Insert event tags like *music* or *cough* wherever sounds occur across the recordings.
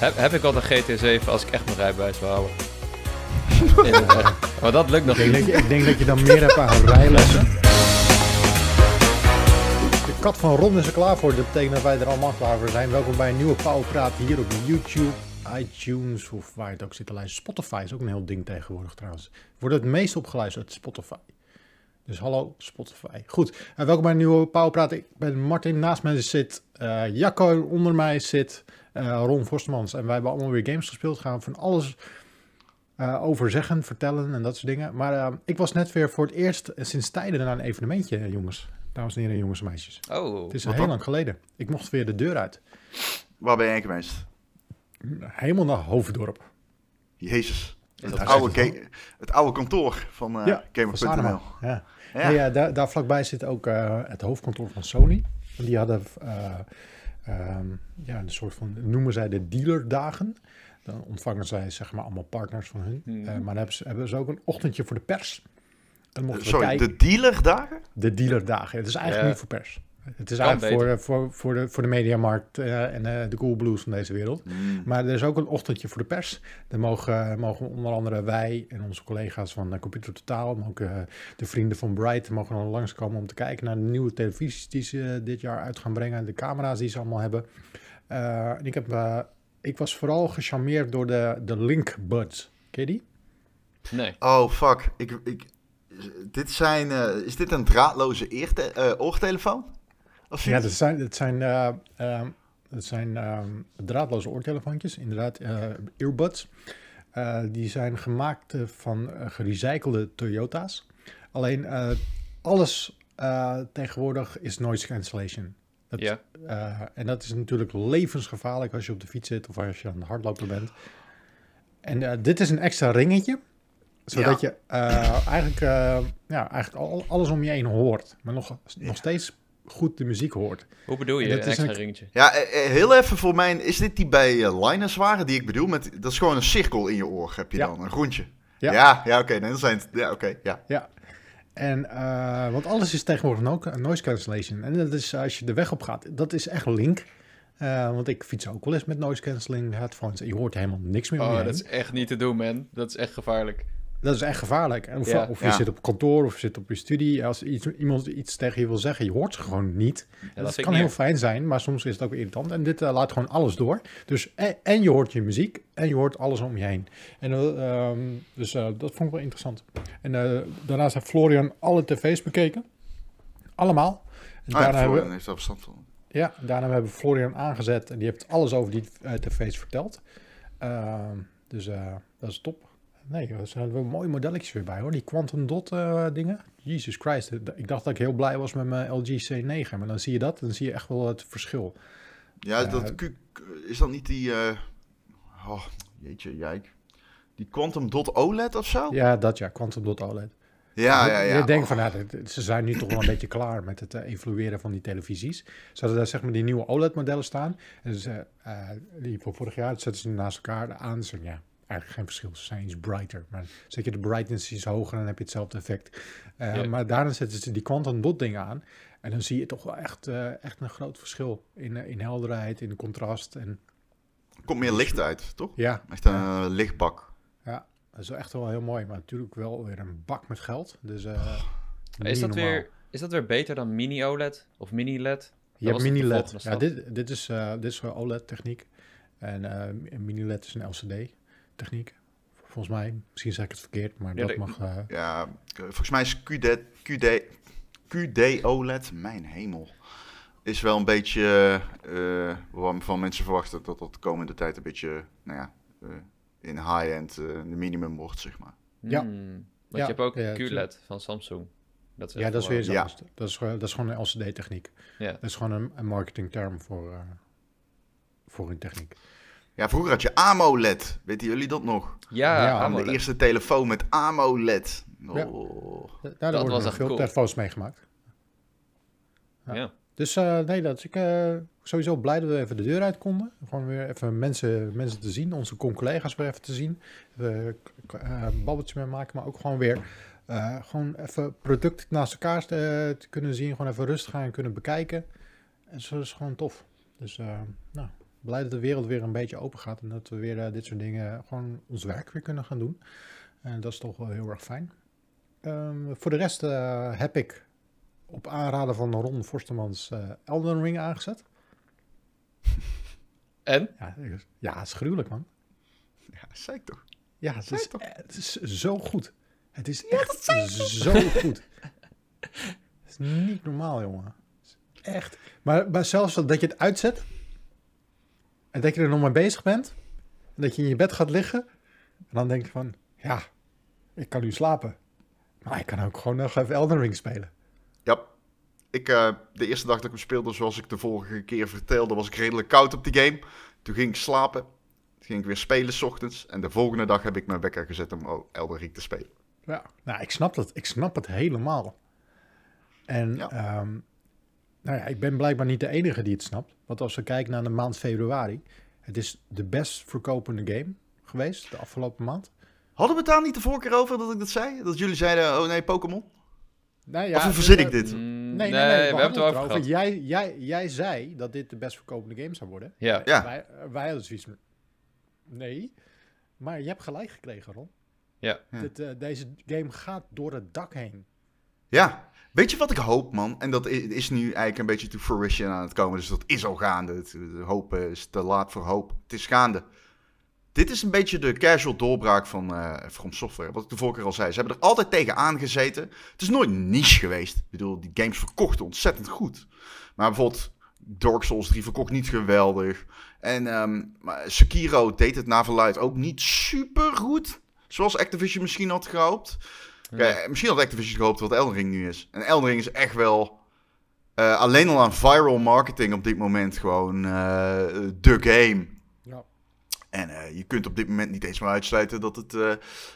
Heb, heb ik al een GT7 als ik echt mijn rijbewijs wil houden? *laughs* maar dat lukt nog Ik denk, niet. dat ik denk dat je dan meer hebt aan rijlessen. De kat van Ron is er klaar voor. Dat betekent dat wij er allemaal klaar voor zijn. Welkom bij een nieuwe Pauwpraat hier op YouTube, iTunes of waar je het ook zit te luisteren. Spotify is ook een heel ding tegenwoordig trouwens. Wordt het meest opgeluisterd uit Spotify. Dus hallo Spotify. Goed, en welkom bij een nieuwe Pauwpraat. Ik ben Martin, naast mij zit eh, Jacco, onder mij zit eh, Ron Forstemans. En wij hebben allemaal weer games gespeeld. Gaan we van alles eh, over zeggen, vertellen en dat soort dingen. Maar eh, ik was net weer voor het eerst eh, sinds tijden naar een evenementje, eh, jongens. Dames en heren, jongens en meisjes. Oh, Het is heel dan? lang geleden. Ik mocht weer de deur uit. Waar ben jij geweest? Helemaal naar Hoofddorp. Jezus. Het dat oude, het oude kantoor van uh, Ja, Gamer.nl. Ja. Ja. Nee, ja, daar, daar vlakbij zit ook eh, het hoofdkantoor van Sony. En Die hadden eh, ehm, ja, een soort van, noemen zij de dealerdagen. Dan ontvangen zij zeg maar allemaal partners van hun. Eh, maar dan hebben ze, hebben ze ook een ochtendje voor de pers. Dan mochten we Sorry, kijken. de dealerdagen? De dealerdagen. Het is eigenlijk Ja. niet voor pers. Het is Kan eigenlijk voor, beter. voor, voor, de, voor de mediamarkt eh, en eh, de cool blues van deze wereld. Mm. Maar er is ook een ochtendje voor de pers. Dan mogen, mogen onder andere wij en onze collega's van eh, Computer Totaal, maar ook eh, de vrienden van Bright, mogen dan langskomen om te kijken naar de nieuwe televisies die ze dit jaar uit gaan brengen. De camera's die ze allemaal hebben. Eh, en ik, heb, ik was vooral gecharmeerd door de, de Link Buds. Ken je die? Nee. Oh, fuck. Ik, ik, dit zijn, eh, is dit een draadloze eerte, eh, oortelefoon? Of Ja, dat zijn, dat zijn, eh, ehm, dat zijn ehm, draadloze oortelefoontjes, inderdaad, eh, earbuds. Eh, die zijn gemaakt van gerecyclede Toyota's. Alleen alles tegenwoordig is noise cancellation. Dat, Ja. en dat is natuurlijk levensgevaarlijk als je op de fiets zit of als je aan het hardlopen bent. En dit is een extra ringetje, zodat je eigenlijk, ja, eigenlijk al, alles om je heen hoort, maar nog, nog steeds goed de muziek hoort. Hoe bedoel je? En Een dat is een- ringetje. Ja, eh, eh, heel even voor mij. Is dit die bij eh, Linus waren, die ik bedoel? Met, dat is gewoon een cirkel in je oor, heb je Ja. dan. Een rondje. Ja. Ja, ja, oké. nee, dan zijn het... Ja, oké, ja. Ja. En, eh, want alles is tegenwoordig no noise cancellation. En dat is als je de weg op gaat, dat is echt link. Eh, want ik fiets ook wel eens met noise cancelling headphones. En je hoort helemaal niks meer om je Oh, heen. dat is echt niet te doen, man. Dat is echt gevaarlijk. Dat is echt gevaarlijk. En of, Ja. of je Ja. zit op kantoor of je zit op je studie. Als iets, iemand iets tegen je wil zeggen, je hoort ze gewoon niet. Ja, dat kan heel fijn zijn, maar soms is het ook irritant. En dit eh, laat gewoon alles door. Dus en, en je hoort je muziek en je hoort alles om je heen. En, eh, ehm, dus eh, dat vond ik wel interessant. En eh, daarnaast heeft Florian alle tv's bekeken. Allemaal. En Ah, daarna, hebben, heeft daar verstand van. ja, daarna hebben we Florian aangezet en die heeft alles over die eh, tv's verteld. Ehm, dus eh, dat is top. Nee, er zijn wel mooie modelletjes weer bij hoor. Die Quantum Dot eh, dingen. Jesus Christ. Ik dacht dat ik heel blij was met mijn LG C9. Maar dan zie je dat. Dan zie je echt wel het verschil. Ja, Eh, dat, Q- is dat niet die... eh, oh, jeetje, jijk. Die Quantum Dot OLED of zo? Ja, dat ja. Quantum Dot OLED. ja, ja. ja. Je denkt van, nou, ze zijn nu toch wel een beetje klaar met het eh, evalueren van die televisies. Ze hadden daar zeg maar die nieuwe OLED-modellen staan. En eh, eh, die van vorig jaar zetten ze naast elkaar aan. Ze, ja, eigenlijk geen verschil. Ze zijn iets brighter. Maar zet je de brightness iets hoger, dan heb je hetzelfde effect. Eh, Ja. Maar daarna zetten ze die quantum dot dingen aan. En dan zie je toch wel echt, eh, echt een groot verschil in, eh, in helderheid, in contrast. En Komt meer licht uit, toch? ja, Echt een lichtbak. ja, dat is wel echt wel heel mooi. Maar natuurlijk wel weer een bak met geld. Dus eh, Is dat, normaal. weer, is dat weer beter dan mini-OLED of mini-LED? Je hebt mini-LED. Ja, dit, dit is, eh, dit is OLED-techniek. En eh, mini-LED is een LCD-techniek. Volgens mij, misschien zeg ik het verkeerd, maar Ja, dat mag... eh, Ja, volgens mij is QD, QD, QD OLED, mijn hemel, is wel een beetje eh waarvan mensen verwachten dat dat de komende tijd een beetje, nou ja, eh, in high-end eh, de minimum wordt, zeg maar. Ja. Hmm. Want Ja, je hebt ook ja, QLED van Samsung. Dat is ja, dat is weer anders. Dat is, gewoon- dat is gewoon een LCD-techniek. Ja. Dat is gewoon een, een marketingterm voor, eh, voor een techniek. Ja, vroeger had je AMOLED, weten jullie dat nog? Ja, Ja, Aan AMOLED. de eerste telefoon met AMOLED. Ja. Oh. Ja, daar Dat worden was veel cool. telefoons meegemaakt. Ja. Ja. Dus eh, nee, dat is ik eh, sowieso blij dat we even de deur uit konden. Gewoon weer even mensen, mensen te zien, onze con-collega's weer even te zien. Even eh, een babbeltje mee maken, maar ook gewoon weer eh, gewoon even producten naast elkaar eh, te kunnen zien. Gewoon even rustig gaan kunnen bekijken. En zo is gewoon tof. Dus eh, nou, Blij dat de wereld weer een beetje open gaat en dat we weer eh, dit soort dingen gewoon ons werk weer kunnen gaan doen. En dat is toch wel heel erg fijn. Ehm, voor de rest eh, heb ik op aanraden van Ron Forstemans eh, Elden Ring aangezet. *laughs* En? Ja, ja, het is gruwelijk man. Ja, ik toch. Ja, het is, toch? het is zo goed. Het is echt zo goed. Het is niet normaal, jongen. Echt. Maar, maar zelfs dat je het uitzet en dat je er nog mee bezig bent en dat je in je bed gaat liggen en dan denk je van, ja, ik kan nu slapen. Maar ik kan ook gewoon nog even Elden Ring spelen. Ja. Ik, eh, de eerste dag dat ik hem speelde, zoals ik de vorige keer vertelde, was ik redelijk koud op die game. Toen ging ik slapen. Toen ging ik weer spelen s ochtends. En de volgende dag heb ik mijn wekker gezet om Elden Ring te spelen. Ja, nou, ik snap het. Ik snap het helemaal. En Ja. ehm, nou ja, ik ben blijkbaar niet de enige die het snapt. Want als we kijken naar de maand februari, het is de best verkopende game geweest de afgelopen maand. Hadden we het daar niet de vorige keer over dat ik dat zei? Dat jullie zeiden, oh nee, Pokémon? Nou ja, of hoe verzin ik dit? Mm, Nee, nee, nee, we, we hebben het erover gehad. Jij, jij, jij zei dat dit de best verkopende game zou worden. Ja. Ja. Wij, wij hadden zoiets van, nee. Maar je hebt gelijk gekregen, Ron. Ja. Ja. Dit, eh, deze game gaat door het dak heen. Ja. Weet je wat ik hoop, man? En dat is nu eigenlijk een beetje to fruition aan het komen. Dus dat is al gaande. Het, hoop is te laat voor hoop. Het is gaande. Dit is een beetje de casual doorbraak van From Software. Wat ik de vorige keer al zei. Ze hebben er altijd tegen aangezeten. Het is nooit niche geweest. Ik bedoel, die games verkochten ontzettend goed. Maar bijvoorbeeld Dark Souls 3 verkocht niet geweldig. En ehm, Sekiro deed het naar verluid ook niet super goed. Zoals Activision misschien had gehoopt. Kijk, misschien had Activision gehoopt wat Elden Ring nu is. En Elden Ring is echt wel... eh, alleen al aan viral marketing op dit moment gewoon eh, de game. Ja. En eh, je kunt op dit moment niet eens meer uitsluiten dat het, eh,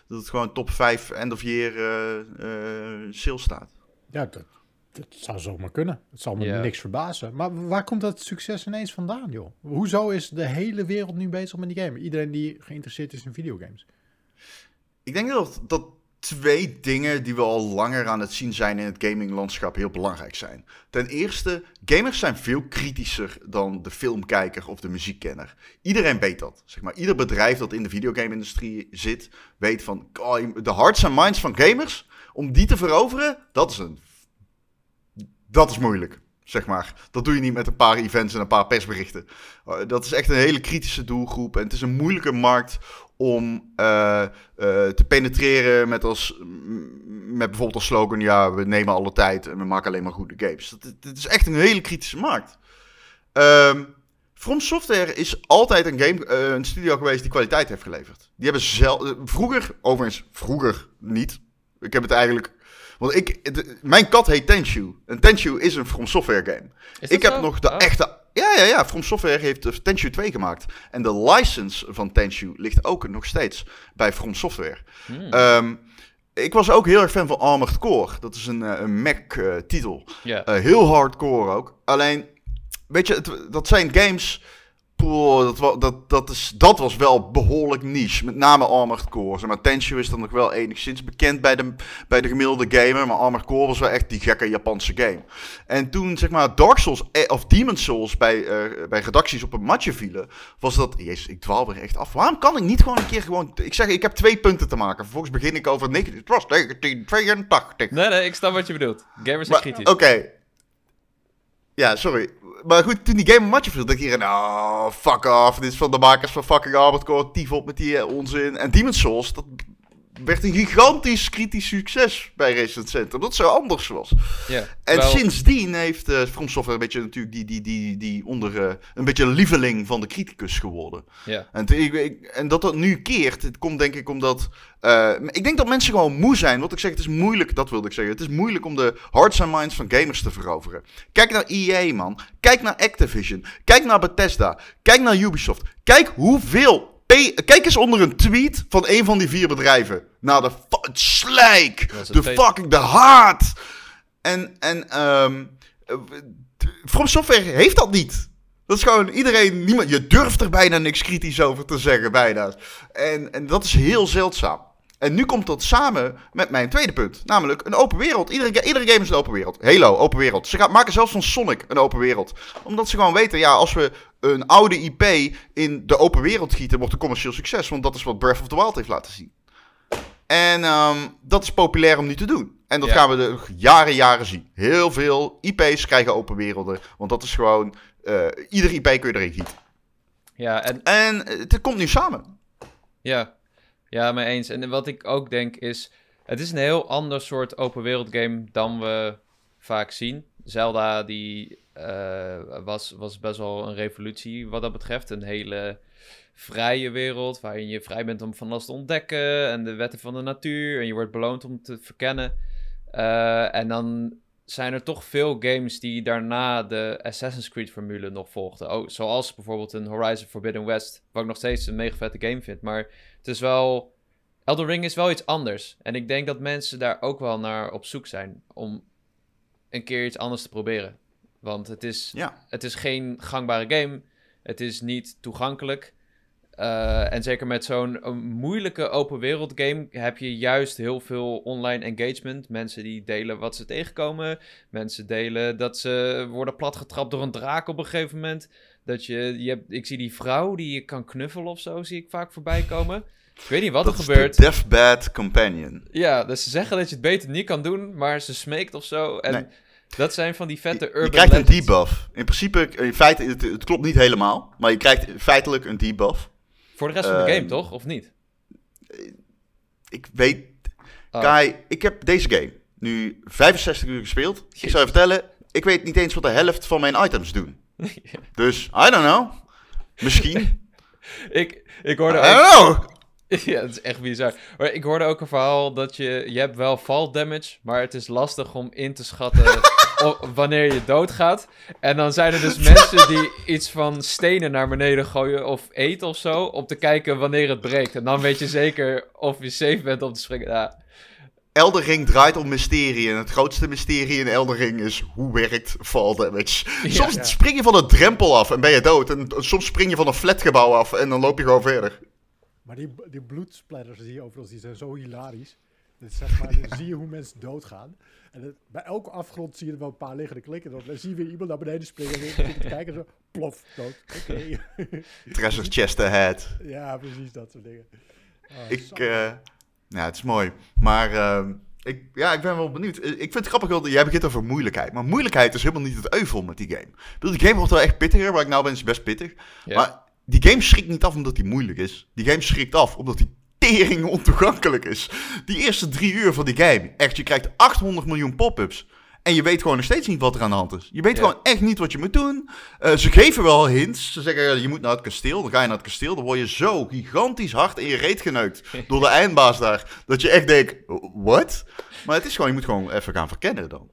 dat het gewoon top 5 end of year eh eh, sales staat. Ja, dat, dat zou zomaar kunnen. Het zal me Ja. niks verbazen. Maar waar komt dat succes ineens vandaan, joh? Hoezo is de hele wereld nu bezig met die game? Iedereen die geïnteresseerd is in videogames. Ik denk dat, dat twee dingen die we al langer aan het zien zijn in het gaminglandschap heel belangrijk zijn. Ten eerste, gamers zijn veel kritischer dan de filmkijker of de muziekkenner. Iedereen weet dat. Zeg maar, ieder bedrijf dat in de videogame-industrie zit, weet van oh, de hearts en minds van gamers, om die te veroveren, dat is een. Dat is moeilijk. Zeg maar. Dat doe je niet met een paar events en een paar persberichten. Uh, dat is echt een hele kritische doelgroep. En het is een moeilijke markt om uh, uh, te penetreren met, als, met bijvoorbeeld als slogan: ja, we nemen alle tijd en we maken alleen maar goede games. Dat, dat is echt een hele kritische markt. Um, From Software is altijd een, game, uh, een studio geweest die kwaliteit heeft geleverd. Die hebben zelf. vroeger, overigens, vroeger niet. Ik heb het eigenlijk. Want ik, de, mijn kat heet Tenshu. En Tenshu is een From Software game. Ik heb zo? nog de oh. echte. Ja, ja, ja. From Software heeft Tenshu 2 gemaakt. En de license van Tenshu ligt ook nog steeds bij From Software. Hmm. Um, ik was ook heel erg fan van Armored Core. Dat is een, uh, een Mac-titel. Uh, heel hardcore ook. Alleen, weet je, het, dat zijn games. Poeh, dat, dat, dat, is, dat was wel behoorlijk niche. Met name Armored Core. Zeg maar Tenshu is dan nog wel enigszins bekend bij de, bij de gemiddelde gamer. Maar Armored Core was wel echt die gekke Japanse game. En toen zeg maar Dark Souls of Demon Souls bij, uh, bij redacties op een matje vielen. Was dat. Jezus, ik dwaal weer echt af. Waarom kan ik niet gewoon een keer gewoon. Ik zeg, ik heb twee punten te maken. Vervolgens begin ik over. Het was 1982. Nee, nee, ik snap wat je bedoelt. Gamers zijn kritisch. Oké. Okay. Ja, sorry. Maar goed, toen die game een matje viel, dacht iedereen, oh, fuck off. Dit is van de makers van fucking Armored Core, tief op met die uh, onzin. En Demon's Souls, dat werd een gigantisch kritisch succes bij Resident Center. Dat zo anders was. Ja, en sindsdien heeft uh, From Software een beetje natuurlijk die, die, die, die onder, uh, een beetje een lieveling van de criticus geworden. Ja. En, ik, en dat dat nu keert, het komt denk ik omdat... Uh, ik denk dat mensen gewoon moe zijn. Wat ik zeg, het is moeilijk, dat wilde ik zeggen. Het is moeilijk om de hearts and minds van gamers te veroveren. Kijk naar EA, man. Kijk naar Activision. Kijk naar Bethesda. Kijk naar Ubisoft. Kijk hoeveel Kijk eens onder een tweet van een van die vier bedrijven. Naar de het slijk, de fucking, de haat. En, en, um, From Software heeft dat niet. Dat is gewoon iedereen, niemand, je durft er bijna niks kritisch over te zeggen, bijna. En, en dat is heel zeldzaam. En nu komt dat samen met mijn tweede punt. Namelijk een open wereld. Iedere, iedere game is een open wereld. Halo, open wereld. Ze gaan, maken zelfs van Sonic een open wereld. Omdat ze gewoon weten, ja, als we een oude IP in de open wereld gieten, wordt het commercieel succes. Want dat is wat Breath of the Wild heeft laten zien. En ehm, dat is populair om nu te doen. En dat Ja. gaan we de jaren, jaren zien. Heel veel IP's krijgen open werelden. Want dat is gewoon, eh ieder IP kun je erin gieten. Ja, en En het komt nu samen. Ja, ja, mee eens. En wat ik ook denk is, het is een heel ander soort open wereld game dan we vaak zien. Zelda die eh, was, was best wel een revolutie wat dat betreft. Een hele vrije wereld waarin je vrij bent om van alles te ontdekken en de wetten van de natuur en je wordt beloond om te verkennen. Eh, en dan zijn er toch veel games die daarna de Assassin's Creed formule nog volgden. Oh, zoals bijvoorbeeld een Horizon Forbidden West, wat ik nog steeds een mega vette game vind. Maar het is wel... Elden Ring is wel iets anders. En ik denk dat mensen daar ook wel naar op zoek zijn om een keer iets anders te proberen. Want het is, Ja. het is geen gangbare game. Het is niet toegankelijk. Eh, en zeker met zo'n moeilijke open wereld game heb je juist heel veel online engagement. Mensen die delen wat ze tegenkomen. Mensen delen dat ze worden platgetrapt door een draak op een gegeven moment. Dat je, je hebt, ik zie die vrouw die je kan knuffelen of zo, zie ik vaak voorbij komen. Ik weet niet wat dat er is gebeurt. de Deathbed Companion. Ja, dus ze zeggen dat je het beter niet kan doen, maar ze smeekt of zo. En Nee. dat zijn van die vette Je, urban je krijgt een debuff. In principe, in feite, het, het klopt niet helemaal. Maar je krijgt feitelijk een debuff. Voor de rest van de Ehm, game, toch? Of niet? Ik weet... Oh. Kai, ik heb deze game nu 65 uur gespeeld. Ik zou je vertellen, ik weet niet eens wat de helft van mijn items doen. *laughs* Dus, I don't know. Misschien. *laughs* ik, ik I hoorde ook... don't know. *laughs* ja, het is echt bizar. Maar ik hoorde ook een verhaal dat je... Je hebt wel fall damage, maar het is lastig om in te schatten wanneer je doodgaat. En dan zijn er dus mensen die iets van stenen naar beneden gooien of eten of zo... om te kijken wanneer het breekt. En dan weet je zeker of je safe bent om te springen. Ja, Elden Ring draait om mysterie. En het grootste mysterie in Elden Ring is hoe werkt fall damage. Soms Ja. spring je van een drempel af en ben je dood. En soms spring je van een flatgebouw af en dan loop je gewoon verder. Maar die, die bloedsplatters die je overal ziet zijn zo hilarisch. Dus zeg maar, dan *laughs* zie je hoe mensen doodgaan. En bij elke afgrond zie je er wel een paar liggen klikken. Dan zie je weer iemand naar beneden springen. En weer te kijken en zo, plof, dood. Oké. Treasure chest ahead. *laughs* ja, precies dat soort dingen. Oh, Ik, zo. eh, ja, het is mooi. Maar ehm, ik, ja, ik ben wel benieuwd. Eh, Ik vind het grappig, dat jij begint over moeilijkheid. Maar moeilijkheid is helemaal niet het euvel met die game. Ik bedoel, die game wordt wel echt pittiger. Waar ik nou ben is best pittig. ja. Maar die game schrikt niet af omdat die moeilijk is. Die game schrikt af omdat die *laughs* tering ontoegankelijk is. Die eerste drie uur van die game. Echt, je krijgt 800 miljoen pop-ups. En je weet gewoon nog steeds niet wat er aan de hand is. Je weet Ja. gewoon echt niet wat je moet doen. Eh, ze geven wel hints. Ze zeggen, je moet naar het kasteel. Dan ga je naar het kasteel. Dan word je zo gigantisch hard in je reet geneukt. *laughs* door de eindbaas daar. Dat je echt denkt, what? Maar het is gewoon, je moet gewoon even gaan verkennen dan.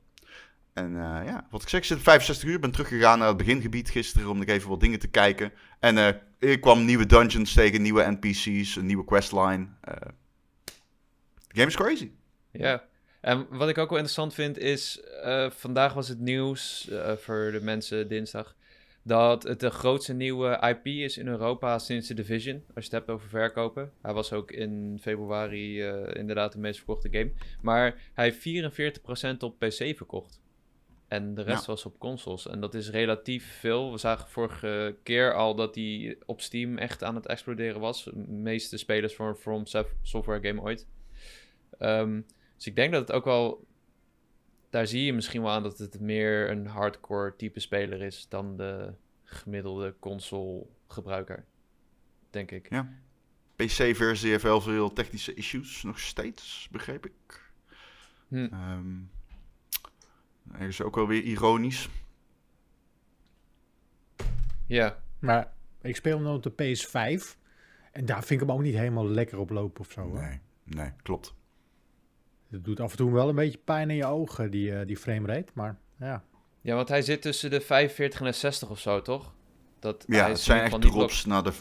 En eh, ja, wat ik zeg, ik zit op 65 uur. ben teruggegaan naar het begingebied gisteren om nog even wat dingen te kijken. En ik kwam nieuwe dungeons tegen, nieuwe NPC's, een nieuwe questline. De game is crazy. Ja, en wat ik ook wel interessant vind is, eh, vandaag was het nieuws eh, voor de mensen dinsdag, dat het de grootste nieuwe IP is in Europa sinds de Division, als je het hebt over verkopen. Hij was ook in februari eh, inderdaad de meest verkochte game, maar hij heeft 44% op PC verkocht. En de rest Ja. was op consoles. En dat is relatief veel. We zagen vorige keer al dat hij op Steam echt aan het exploderen was. De meeste spelers voor een From Sof- Software game ooit. Ehm, dus ik denk dat het ook wel. Daar zie je misschien wel aan dat het meer een hardcore type speler is dan de gemiddelde console gebruiker. Denk ik. Ja. PC-versie heeft wel veel technische issues, nog steeds, begreep ik. Hm. Ehm ergens ook wel weer ironisch. Ja, Maar ik speel hem op de PS5. En daar vind ik hem ook niet helemaal lekker op lopen of zo. hoor. Nee, nee, klopt. Het doet af en toe wel een beetje pijn in je ogen, die, eh die framerate. Maar ja. ja, want hij zit tussen de 45 en de 60 of zo, toch? Dat, Ja, hij het is zijn echt drops naar de...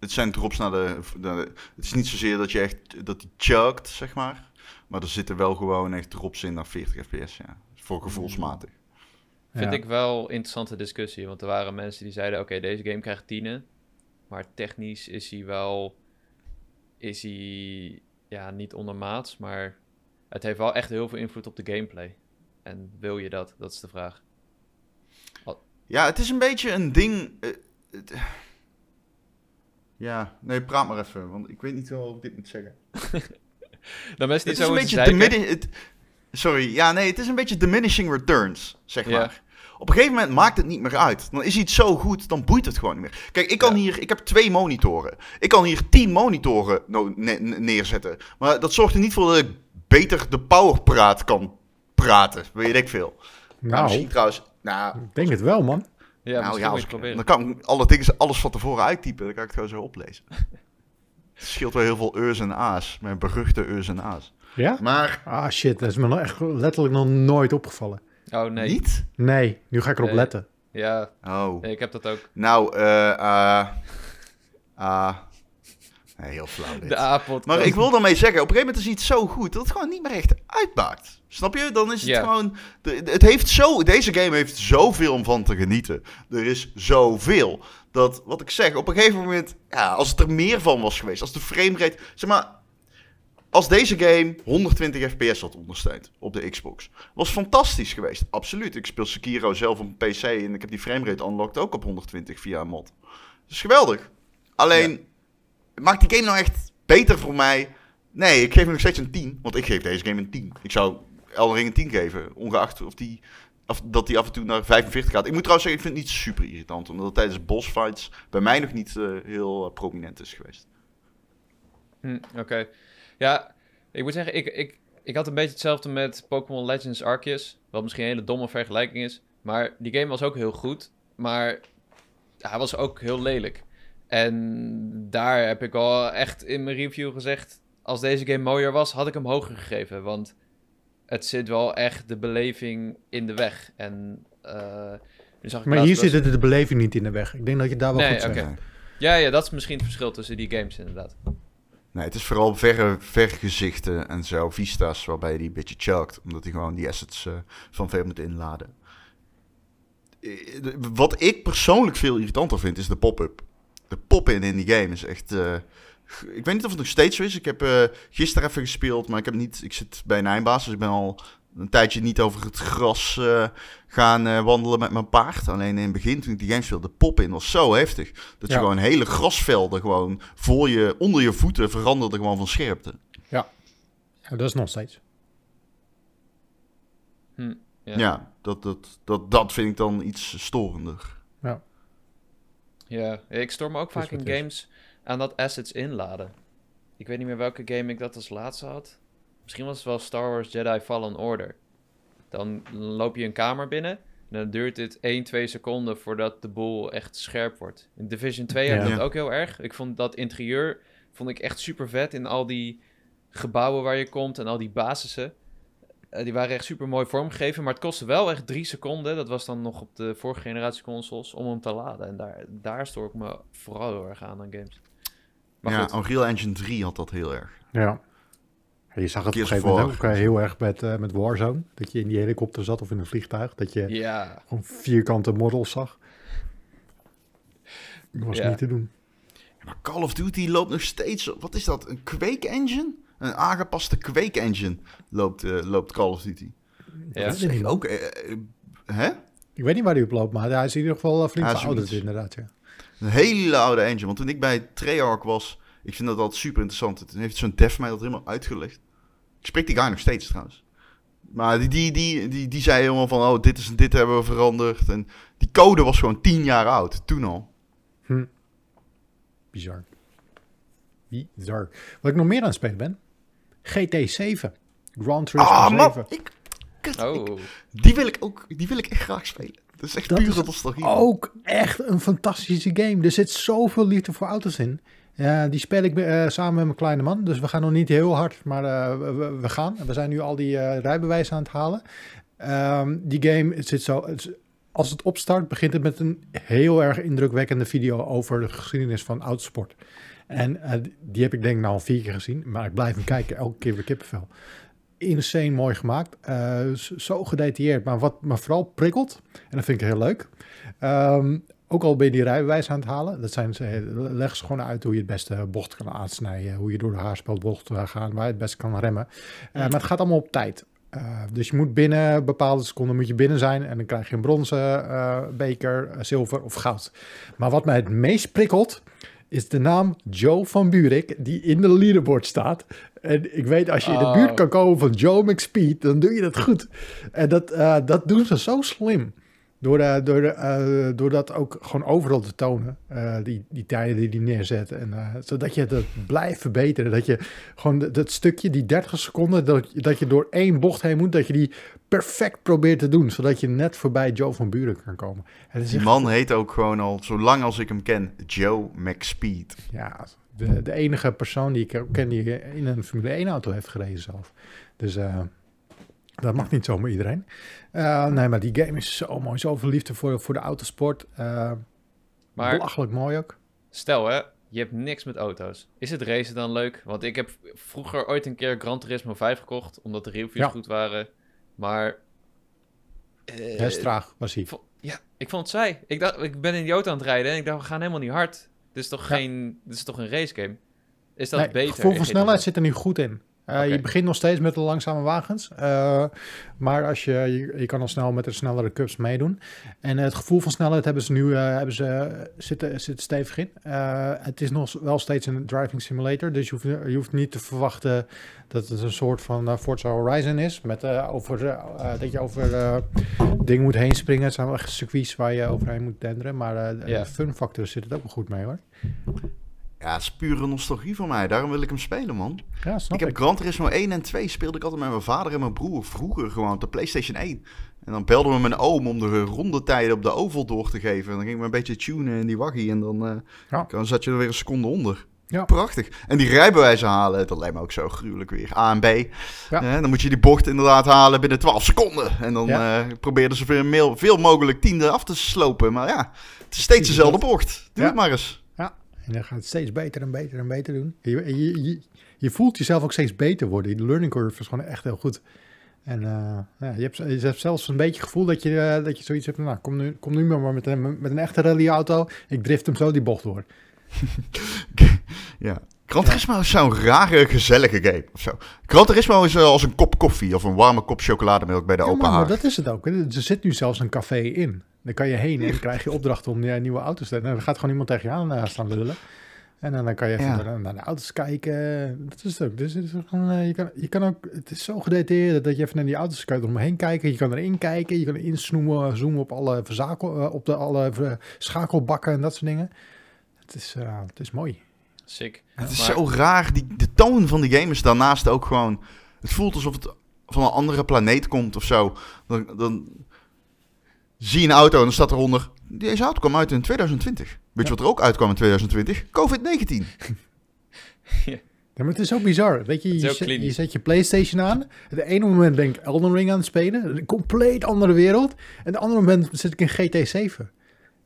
Het zijn drops naar de, naar de- Het is niet zozeer dat je echt... Dat die chugt, zeg maar. Maar er zitten wel gewoon echt drops in naar 40 fps, ja. Voor gevoelsmatig. Vind ja. ik wel een interessante discussie. Want er waren mensen die zeiden: Oké, deze game krijgt tienen. Maar technisch is hij wel. Is hij ja, niet ondermaats, maar het heeft wel echt heel veel invloed op de gameplay. En wil je dat? Dat is de vraag. Ja, het is een beetje een ding. eh, Ja, nee, praat maar even, want ik weet niet hoe ik dit moet zeggen. *laughs* Dan best Het niet is zo een beetje het- Sorry, ja, nee, het is een beetje diminishing returns, zeg Ja. maar. Op een gegeven moment maakt het niet meer uit. Dan is iets zo goed, dan boeit het gewoon niet meer. Kijk, ik kan Ja. hier, ik heb twee monitoren. Ik kan hier tien monitoren neerzetten. Maar dat zorgt er niet voor dat ik beter de powerpraat kan praten. Weet ik veel. Nou, Nou, misschien trouwens. Nou, ik denk het wel, man. Ja, nou misschien ja, als ik, dan kan ik alle dingen, alles van tevoren uittypen. Dan kan ik het gewoon zo oplezen. *laughs* Het scheelt wel heel veel e's en a's. Mijn beruchte e's en a's. Ja? Maar Ah, shit. Dat is me nog echt letterlijk nog nooit opgevallen. Oh nee. niet? Nee, nu ga ik erop Nee. letten. Ja, Oh. nee, ik heb dat ook. Nou, eh. eh ah. Nee, heel flauw dit. De A-podcast. Maar ik wil daarmee zeggen, op een gegeven moment is iets zo goed dat het gewoon niet meer echt uitmaakt. Snap je? Dan is het Ja. gewoon. de- Het heeft zo, deze game heeft zoveel om van te genieten. Er is zoveel. Dat wat ik zeg, op een gegeven moment. Ja, als het er meer van was geweest. Als de framerate. Zeg maar. Als deze game 120 fps had ondersteund op de Xbox. Was fantastisch geweest. Absoluut. Ik speel Sekiro zelf op een PC. En ik heb die framerate unlocked ook op 120 via een mod. Dat is geweldig. Alleen. Maakt die game nou echt beter voor mij? Nee, ik geef hem nog steeds een 10. Want ik geef deze game een 10. Ik zou Elden Ring een 10 geven. Ongeacht of die, of dat die af en toe naar 45 gaat. Ik moet trouwens zeggen, ik vind het niet super irritant. Omdat het tijdens bossfights bij mij nog niet eh, heel eh, prominent is geweest. Hm, Oké. Ja, ik moet zeggen, ik, ik, ik had een beetje hetzelfde met Pokémon Legends Arceus. Wat misschien een hele domme vergelijking is. Maar die game was ook heel goed. Maar hij was ook heel lelijk. En daar heb ik al echt in mijn review gezegd... Als deze game mooier was, had ik hem hoger gegeven. Want het zit wel echt de beleving in de weg. En eh, nu zag ik Maar hier zit de beleving niet in de weg. Ik denk dat je daar wel Nee, goed zegt. oké. Nee. Ja, ja, dat is misschien het verschil tussen die games inderdaad. Nee, het is vooral verre, vergezichten en zo, vista's, waarbij die een beetje choked. Omdat hij gewoon die assets eh, van veel moet inladen. Eh, Wat ik persoonlijk veel irritanter vind, is de pop-up. De pop-in in die game is echt... eh, ik weet niet of het nog steeds zo is. Ik heb eh, gisteren even gespeeld, maar ik heb niet... Ik zit bij een eindbaas, dus ik ben al een tijdje niet over het gras eh, gaan eh, wandelen met mijn paard. Alleen in het begin, toen ik die game speelde, de pop-in was zo heftig. Dat je Ja. gewoon hele grasvelden gewoon voor je, onder je voeten veranderde gewoon van scherpte. Ja, dat is nog steeds. Hm, Ja, ja. dat, dat, dat, dat vind ik dan iets storender. Ja, ik storm me ook vaak in games aan dat assets inladen. Ik weet niet meer welke game ik dat als laatste had. Misschien was het wel Star Wars Jedi Fallen Order. Dan loop je een kamer binnen en dan duurt dit 1, 2 seconden voordat de boel echt scherp wordt. In Division 2 heb ik Ja. dat ook heel erg. Ik vond dat interieur vond ik echt super vet in al die gebouwen waar je komt en al die basissen. Eh, die waren echt super mooi vormgegeven, maar het kostte wel echt drie seconden. Dat was dan nog op de vorige generatie consoles om hem te laden. En daar, daar stoor ik me vooral heel erg aan aan games. Maar ja, goed, Unreal Engine 3 had dat heel erg. Ja. Ja, Je zag het op een gegeven moment ook eh, heel erg met, eh, met Warzone. Dat je in die helikopter zat of in een vliegtuig. Dat je ja, gewoon vierkante models zag. Dat was Ja. niet te doen. Maar Call of Duty loopt nog steeds... Wat is dat? Een Quake engine? Een aangepaste Quake engine loopt, eh, loopt Call of Duty. ja. Dat is Ook, eh, eh, hè? Ik weet niet waar hij op loopt, maar hij is in ieder geval flink verouderd inderdaad. Ja. Een hele oude engine. Want toen ik bij Treyarch was... Ik vind dat altijd super interessant. Toen heeft zo'n dev mij dat helemaal uitgelegd. Ik spreek die guy nog steeds trouwens. Maar die, die, die, die, die zei helemaal van... Oh, dit is dit hebben we veranderd. En die code was gewoon tien jaar oud. Toen al. Hm. Bizar. Bizar. Wat ik nog meer aan het spelen ben. GT7. Grand Turismo Ah, 7. man. Ik, kut, ik- Oh, die, wil ik ook, die wil ik echt graag spelen. Dat is echt Dat puur is nostalgie. Ook echt een fantastische game. Er zit zoveel liefde voor auto's in. Ja, die speel ik eh, samen met mijn kleine man. Dus we gaan nog niet heel hard, maar eh, we, we- gaan. We zijn nu al die eh rijbewijzen aan het halen. Ehm, die game het zit zo... het als het opstart, begint het met een heel erg indrukwekkende video over de geschiedenis van autosport. En eh, die heb ik denk ik nou al vier keer gezien. Maar ik blijf hem kijken, elke keer weer kippenvel. Insane mooi gemaakt. eh, zo gedetailleerd, maar wat me vooral prikkelt, en dat vind ik heel leuk. Ehm, ook al ben je die rijbewijs aan het halen, dat zijn ze, leggen ze gewoon uit hoe je het beste bocht kan aansnijden, hoe je door de haarspeldbocht gaat gaan, waar je het beste kan remmen. Uh, maar het gaat allemaal op tijd. Uh, dus je moet binnen bepaalde seconden moet je binnen zijn en dan krijg je een bronzen uh, beker, zilver of goud. Maar wat mij het meest prikkelt, is de naam Joe van Buurik, die in de leaderboard staat. En ik weet, als je in de buurt kan komen van Joe McSpeed, dan doe je dat goed. En dat, uh, dat doen ze zo slim. Door, uh, door, uh, door dat ook gewoon overal te tonen, die, die tijden die die neerzetten. En, zodat je dat blijft verbeteren. Dat je gewoon dat, dat stukje, die 30 seconden, dat, dat je door één bocht heen moet, dat je die perfect probeert te doen. Zodat je net voorbij Joe van Buren kan komen. En die man heet ook gewoon al, zolang als ik hem ken, Joe McSpeed. Ja, de, de enige persoon die ik ken die in een Formule 1 auto heeft gereden zelf. Dus dat mag niet zomaar iedereen. Uh, nee, maar die game is zo mooi. Zoveel liefde voor, voor de autosport. Uh, maar belachelijk mooi ook. Stel hè, je hebt niks met auto's. Is het racen dan leuk? Want ik heb vroeger ooit een keer Gran Turismo 5 gekocht, omdat de reviews ja. goed waren. Maar... Uh, is traag, was hij. Ja, ik vond het saai. Ik, dacht, ik ben in die auto aan het rijden en ik dacht, we gaan helemaal niet hard. Dit is toch, ja. geen, dit is toch een racegame? Is dat nee, beter? Het gevoel van snelheid zit er nu goed in. Okay. Je begint nog steeds met de langzame wagens. Uh, maar als je, je, je, kan al snel met de snellere cups meedoen. En het gevoel van snelheid hebben ze nu uh, hebben ze, zitten, zit stevig in. het is nog wel steeds een driving simulator. Dus je hoeft, je hoeft niet te verwachten dat het een soort van Forza Horizon is. Met, over, dat je over dingen moet heen springen. Het zijn wel echt circuits waar je overheen moet denderen. Maar yeah. de fun factor zit het ook wel goed mee hoor. Ja, het is pure nostalgie voor mij. Daarom wil ik hem spelen, man. Ja, snap ik heb Gran Turismo 1 en 2 speelde ik altijd met mijn vader en mijn broer. Vroeger gewoon op de PlayStation 1. En dan belden we mijn oom om de rondetijden op de oval door te geven. En dan ging we een beetje tunen in die waggie. En dan, uh, ja. dan zat je er weer een seconde onder. Ja. Prachtig. En die rijbewijzen halen, dat lijkt me ook zo gruwelijk weer. A en B. Ja. Eh, dan moet je die bocht inderdaad halen binnen 12 seconden. En dan ja. uh, probeerden ze veel, veel mogelijk tiende af te slopen. Maar ja, het is steeds dezelfde bocht. Doe het maar eens. En dan gaat het steeds beter en beter en beter doen. Je, je, je, je, voelt jezelf ook steeds beter worden. De learning curve is gewoon echt heel goed. En uh, ja, je, hebt, je zelfs een beetje het gevoel dat je, uh, dat je zoiets hebt. Nou, kom nu, kom nu maar met een, met een echte rallyauto. Ik drift hem zo die bocht door. *laughs* ja. Gran Turismo is zo'n rare, gezellige game of zo. Gran Turismo is uh, als een kop koffie of een warme kop chocolademelk bij de ja, open maar. Maar dat is het ook. Er zit nu zelfs een café in. Dan kan je heen en krijg je opdrachten om ja, nieuwe auto's te En dan gaat gewoon iemand tegen je aan uh, staan lullen. En dan, dan kan je even ja. naar, de auto's kijken. Dat is het ook. Dus het is gewoon, uh, je, kan, je kan ook, het is zo gedetailleerd dat je even naar die auto's kan omheen kijken. Je kan erin kijken. Je kan inzoomen zoomen op alle, verzakel, op de, alle schakelbakken en dat soort dingen. Het is, uh, het is mooi. Sick. Het is maar... zo raar. Die, de toon van die game is daarnaast ook gewoon... Het voelt alsof het van een andere planeet komt of zo. Dan, dan zie je een auto en dan staat eronder... Deze auto kwam uit in 2020. Weet je wat er ook uitkwam in 2020? COVID-19. ja. Ja, maar het is ook bizar. Weet je, je, zet, je, zet je PlayStation aan. Het ene moment ben ik Elden Ring aan het spelen. Een compleet andere wereld. En het andere moment zit ik in GT7.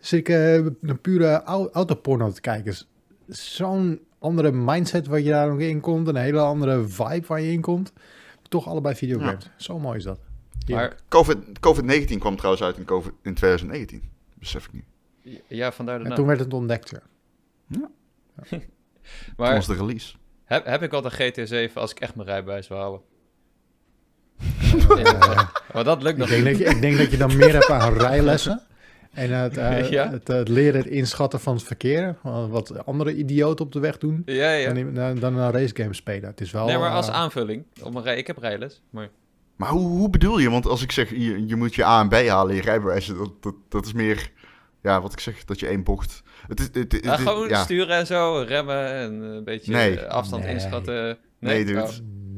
Zit ik uh, een pure autoporno te kijken. Zo'n andere mindset waar je daar nog in komt. Een hele andere vibe waar je in komt. Toch allebei videogames. Ja. Zo mooi is dat. Maar COVID-19 COVID kwam trouwens uit in, COVID, in 2019. Besef ik nu. Ja, vandaar de En toen werd het ontdekt, ja. ja. *laughs* maar toen was de release. Heb, heb ik al de GT7 als ik echt mijn rijbewijs wil halen? uh, *laughs* maar dat lukt ik nog denk dat je, Ik denk dat je dan meer hebt aan rijlessen. En het, uh, *laughs* ja? het, het, leren, het inschatten van het verkeer. Wat andere idioten op de weg doen. Ja, ja. Dan, dan een racegame spelen. Het is wel, nee, maar als uh, aanvulling. Op rij, ik heb rijles. Maar... Maar hoe, hoe bedoel je? Want als ik zeg, je, je moet je A en B halen, je rijbewijs, dat, dat, dat is meer, ja, wat ik zeg, dat je één bocht... Het is, het, het, ja, gewoon ja. sturen en zo, remmen en een beetje nee. afstand nee. inschatten. Nee, nee dude. Oh.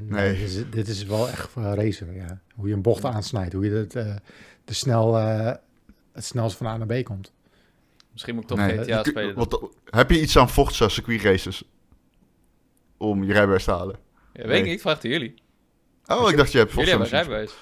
Nee. Dit, is, dit is wel echt voor racen, ja. Hoe je een bocht aansnijdt, hoe je het, uh, de snel, uh, het snelst van A naar B komt. Misschien moet ik toch nee, GTA je, spelen. Wat, heb je iets aan Forza circuit races? Om je rijbewijs te halen? Ja, weet ik niet, vraag jullie. Oh, ik dacht je hebt Jullie hebben een rijbewijs.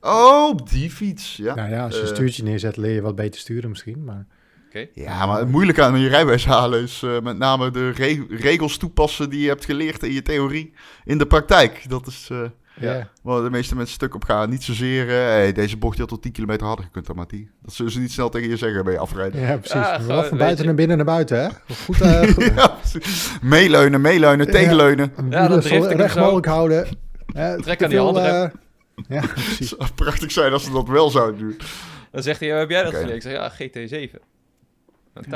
Oh, die fiets, ja. Nou ja, als je een uh, stuurtje neerzet, leer je wat beter sturen misschien, maar... Okay. Ja, maar het moeilijke aan je rijbewijs halen is uh, met name de re regels toepassen die je hebt geleerd in je theorie in de praktijk. Dat is... Uh, Ja. Waar de meeste mensen stuk op gaan. Niet zozeer, eh, hey, deze bocht had tot 10 kilometer harder gekund dan maar die. Dat zullen ze niet snel tegen je zeggen bij je afrijden. Ja, precies. Gewoon, van buiten je- naar binnen naar buiten, hè? Goed, eh, goed Ja, precies. meeleunen, meeleunen, Ja. tegenleunen. Ja, dat recht zo. mogelijk houden. Trek aan die andere. eh, ja, *laughs* precies. Het zou prachtig zijn als ze dat wel zouden doen. Dan zegt hij, "Oh, heb jij dat geleerd? Ik zeg, ja, GT7.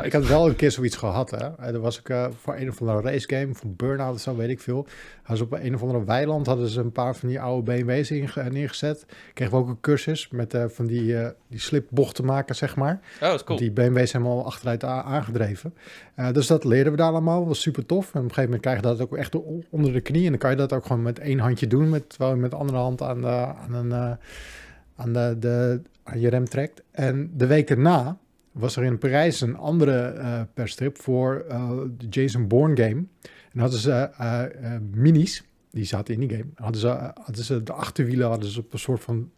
Ik had wel een keer zoiets gehad, hè. Er was ik eh, voor een of andere racegame, van Burnout of zo, weet ik veel. Hadden ze op een of andere weiland hadden ze een paar van die oude BMW's inge- neergezet. Kregen we ook een cursus met eh, van die, eh die slipbochten maken, zeg maar. Oh, is cool. Die BMW's helemaal achteruit aangedreven. Dus dat leerden we daar allemaal. Dat was super tof. En op een gegeven moment krijg je dat ook echt onder de knie. En dan kan je dat ook gewoon met één handje doen. Met, terwijl je met de andere hand aan, de, aan, een, aan, de, de, aan je rem trekt. En de week erna was er in Parijs een andere eh persstrip voor eh, de Jason Bourne game. En hadden ze eh, minis. Die zaten in die game. Hadden ze, hadden ze de achterwielen hadden ze op een soort van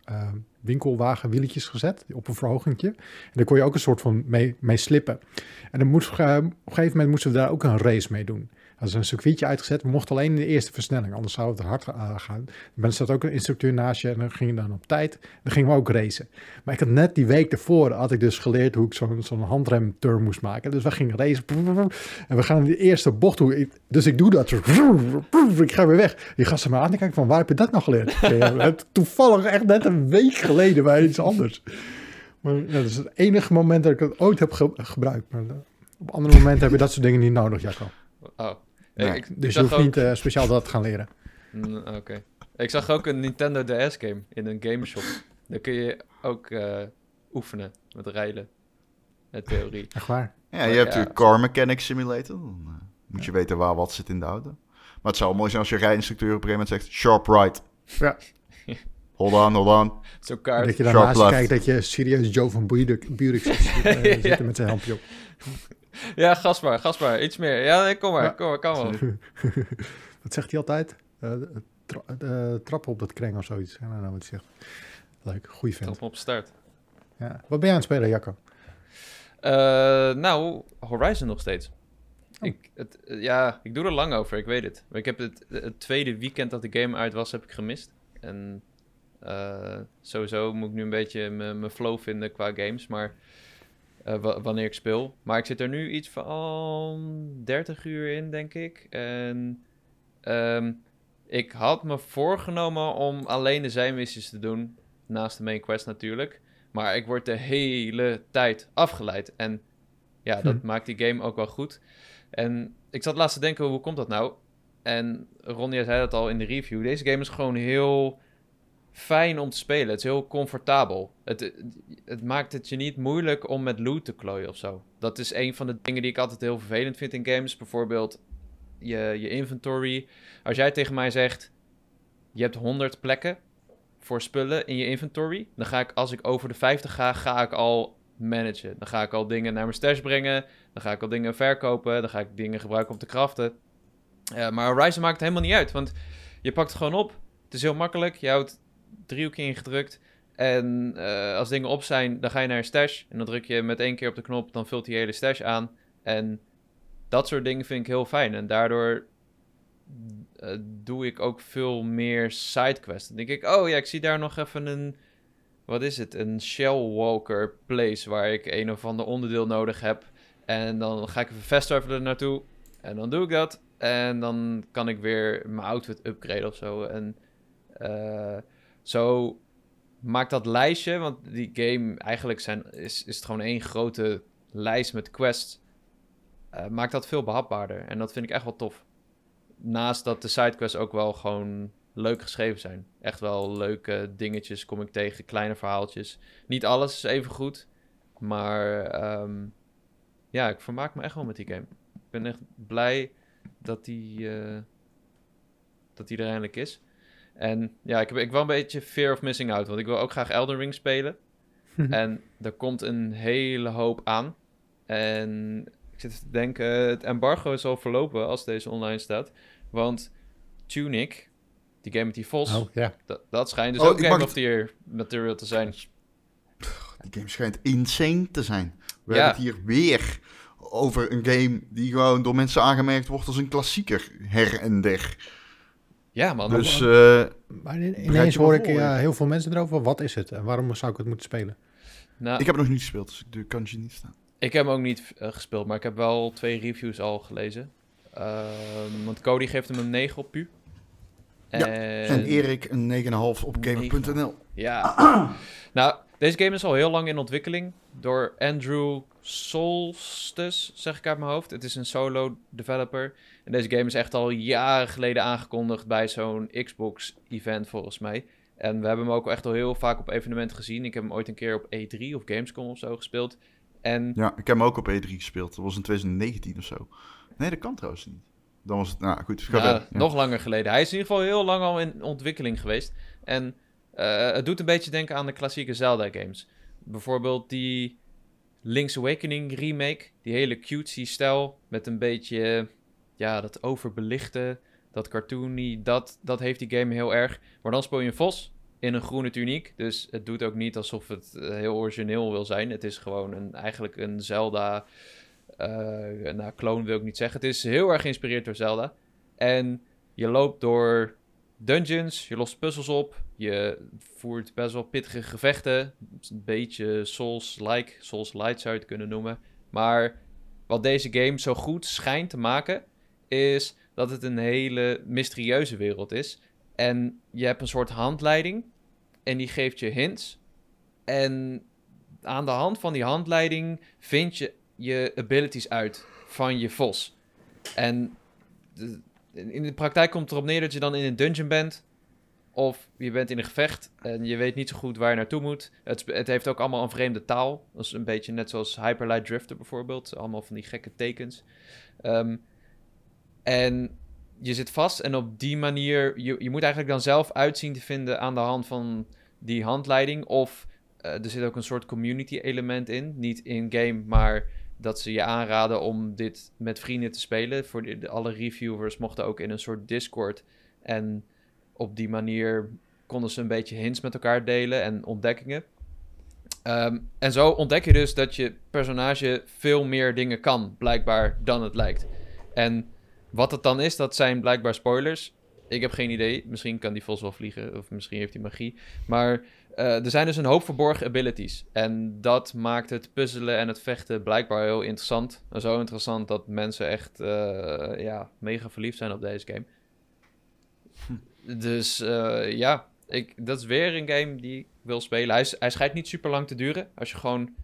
winkelwagenwieletjes gezet. Op een verhogingje. En daar kon je ook een soort van mee, mee slippen. En dan moest, op een gegeven moment moesten we daar ook een race mee doen. Hadden ze een circuitje uitgezet. We mochten alleen in de eerste versnelling, anders zou het hard gaan. Er zat ook een instructeur naast je en dan ging je dan op tijd. Dan gingen we ook racen. Maar ik had net die week ervoor had ik dus geleerd hoe ik zo'n zo'n handremturn moest maken. Dus we gingen racen. En we gaan in de eerste bocht. Ik, dus ik doe dat. Ik ga weer weg. Die gasten me aan te kijken van waar heb je dat nou geleerd? Toevallig echt net een week geleden bij iets anders. Maar dat is het enige moment dat ik het ooit heb ge- gebruikt. Maar eh, op andere momenten heb je dat soort dingen niet nodig, Jacco. Oh. Nee. Ik, Dus je hoeft ook... niet eh, speciaal dat te gaan leren. Mm, Oké. Ik zag ook een Nintendo DS game in een gameshop. Daar kun je ook eh, oefenen met rijden. In theorie. Echt waar. Ja, je hebt ja. de Car Mechanic Simulator. Dan eh, moet je weten waar wat zit in de auto. Maar het zou mooi zijn als je rijinstructeur op een gegeven moment zegt... Sharp right. Ja. *laughs* Hold on, hold on. Zo'n kaart. Dat je daarnaast kijkt dat je serieus Joe van Buurik, Buurik *laughs* zit, Ja. zitten met zijn helmpje op. *laughs* *laughs* Ja, gas maar, gas maar. Iets meer. Ja, kom maar, Ja. kom maar, kan wel. *laughs* Wat zegt hij altijd? Tra eh, trappen op dat kreng of zoiets. Ik weet nou wat hij zegt. Leuk, goeie vent. Trap hem op start. Ja. Wat ben je aan het spelen, Jacco? Eh, nou, Horizon nog steeds. Oh. Ik, het, ja, ik doe er lang over, ik weet het. Maar ik heb het, het tweede weekend dat de game uit was, heb ik gemist. En sowieso moet ik nu een beetje mijn flow vinden qua games, maar wanneer ik speel. Maar ik zit er nu iets van 30 uur in, denk ik. En ehm, ik had me voorgenomen om alleen de zijmissies te doen, naast de main quest natuurlijk. Maar ik word de hele tijd afgeleid. En ja, dat Hm. maakt die game ook wel goed. En ik zat laatst te denken, hoe komt dat nou? En Ronja zei dat al in de review. Deze game is gewoon heel fijn om te spelen. Het is heel comfortabel. Het, het maakt het je niet moeilijk om met loot te klooien of zo. Dat is een van de dingen die ik altijd heel vervelend vind in games. Bijvoorbeeld je, je inventory. Als jij tegen mij zegt, je hebt 100 plekken voor spullen in je inventory. Dan ga ik, als ik over de 50 ga, ga ik al managen. Dan ga ik al dingen naar mijn stash brengen. Dan ga ik al dingen verkopen. Dan ga ik dingen gebruiken om te craften. Eh, maar Horizon maakt het helemaal niet uit. Want je pakt het gewoon op. Het is heel makkelijk. Je houdt driehoekje ingedrukt. En eh, als dingen op zijn, dan ga je naar een stash. En dan druk je met één keer op de knop. Dan vult die hele stash aan. En dat soort dingen vind ik heel fijn. En daardoor eh, doe ik ook veel meer sidequests. Dan denk ik, oh ja, ik zie daar nog even een... Wat is het? Een Shellwalker place waar ik een of ander onderdeel nodig heb. En dan ga ik even fast travelen naartoe. En dan doe ik dat. En dan kan ik weer mijn outfit upgraden of zo. En eh, zo maakt dat lijstje, want die game eigenlijk zijn, is, is het gewoon één grote lijst met quests. eh, maakt dat veel behapbaarder. En dat vind ik echt wel tof. Naast dat de sidequests ook wel gewoon leuk geschreven zijn. Echt wel leuke dingetjes kom ik tegen, kleine verhaaltjes. Niet alles is even goed. Maar ehm, ja, ik vermaak me echt wel met die game. Ik ben echt blij dat die, eh, dat die er eindelijk is. En ja, ik heb, ik wel een beetje fear of missing out. Want ik wil ook graag Elden Ring spelen. *laughs* En er komt een hele hoop aan. En ik zit te denken, het embargo is al verlopen als deze online staat. Want Tunic, die game met die vos, Oh, ja. dat, dat schijnt dus Oh, ook Game mag of the Year material te zijn. Die game schijnt insane te zijn. We Ja. hebben het hier weer over een game die gewoon door mensen aangemerkt wordt als een klassieker. Her en der. Ja, man. Dus eh, Maar ineens hoor ik ja, ja. heel veel mensen erover. Wat is het en waarom zou ik het moeten spelen? nou, ik heb het nog niet gespeeld, dus ik kan je niet staan. Ik heb hem ook niet eh, gespeeld, maar ik heb wel twee reviews al gelezen. Ehm, want Cody geeft hem een 9 op pu. Ja, En, En Erik een 9,5 op gamer.nl. Ja. *clears throat* nou, deze game is al heel lang in ontwikkeling door Andrew Solstis, zeg ik uit mijn hoofd. Het is een solo developer. En deze game is echt al jaren geleden aangekondigd bij zo'n Xbox-event volgens mij. En we hebben hem ook echt al heel vaak op evenementen gezien. Ik heb hem ooit een keer op E3 of Gamescom of zo gespeeld. En Ja, ik heb hem ook op E3 gespeeld. Dat was in 2019 of zo. Nee, dat kan trouwens niet. Dan was het, nou goed. Ja. nog langer geleden. Hij is in ieder geval heel lang al in ontwikkeling geweest. En eh, het doet een beetje denken aan de klassieke Zelda-games. Bijvoorbeeld die Link's Awakening remake. Die hele cutesy stijl met een beetje, ja, dat overbelichte, dat cartoony. Dat, dat heeft die game heel erg. Maar dan speel je een vos in een groene tuniek. Dus het doet ook niet alsof het eh, heel origineel wil zijn. Het is gewoon een, eigenlijk een Zelda... eh nou, wil ik niet zeggen. Het is heel erg geïnspireerd door Zelda. En je loopt door dungeons, je lost puzzels op, je voert best wel pittige gevechten. Een beetje Souls-like, Souls-light zou je het kunnen noemen. Maar wat deze game zo goed schijnt te maken, is dat het een hele mysterieuze wereld is. En je hebt een soort handleiding en die geeft je hints. En aan de hand van die handleiding vind je je abilities uit van je vos. En in de praktijk komt het erop neer dat je dan in een dungeon bent. Of je bent in een gevecht en je weet niet zo goed waar je naartoe moet. Het, het heeft ook allemaal een vreemde taal. Dat is een beetje net zoals Hyperlight Drifter bijvoorbeeld. Allemaal van die gekke tekens. Ehm, en je zit vast en op die manier... Je, je moet eigenlijk dan zelf uitzien te vinden aan de hand van die handleiding. Of eh, er zit ook een soort community element in. Niet in-game, maar dat ze je aanraden om dit met vrienden te spelen. Voor de, alle reviewers mochten ook in een soort Discord. En op die manier konden ze een beetje hints met elkaar delen en ontdekkingen. Ehm, en zo ontdek je dus dat je personage veel meer dingen kan, blijkbaar, dan het lijkt. En wat het dan is, dat zijn blijkbaar spoilers. Ik heb geen idee. Misschien kan die vos wel vliegen, of misschien heeft hij magie. Maar eh, er zijn dus een hoop verborgen abilities. En dat maakt het puzzelen en het vechten blijkbaar heel interessant. En zo interessant dat mensen echt eh, ja, mega verliefd zijn op deze game. Dus eh, ja, ik, dat is weer een game die ik wil spelen. Hij, hij schijnt niet super lang te duren. Als je gewoon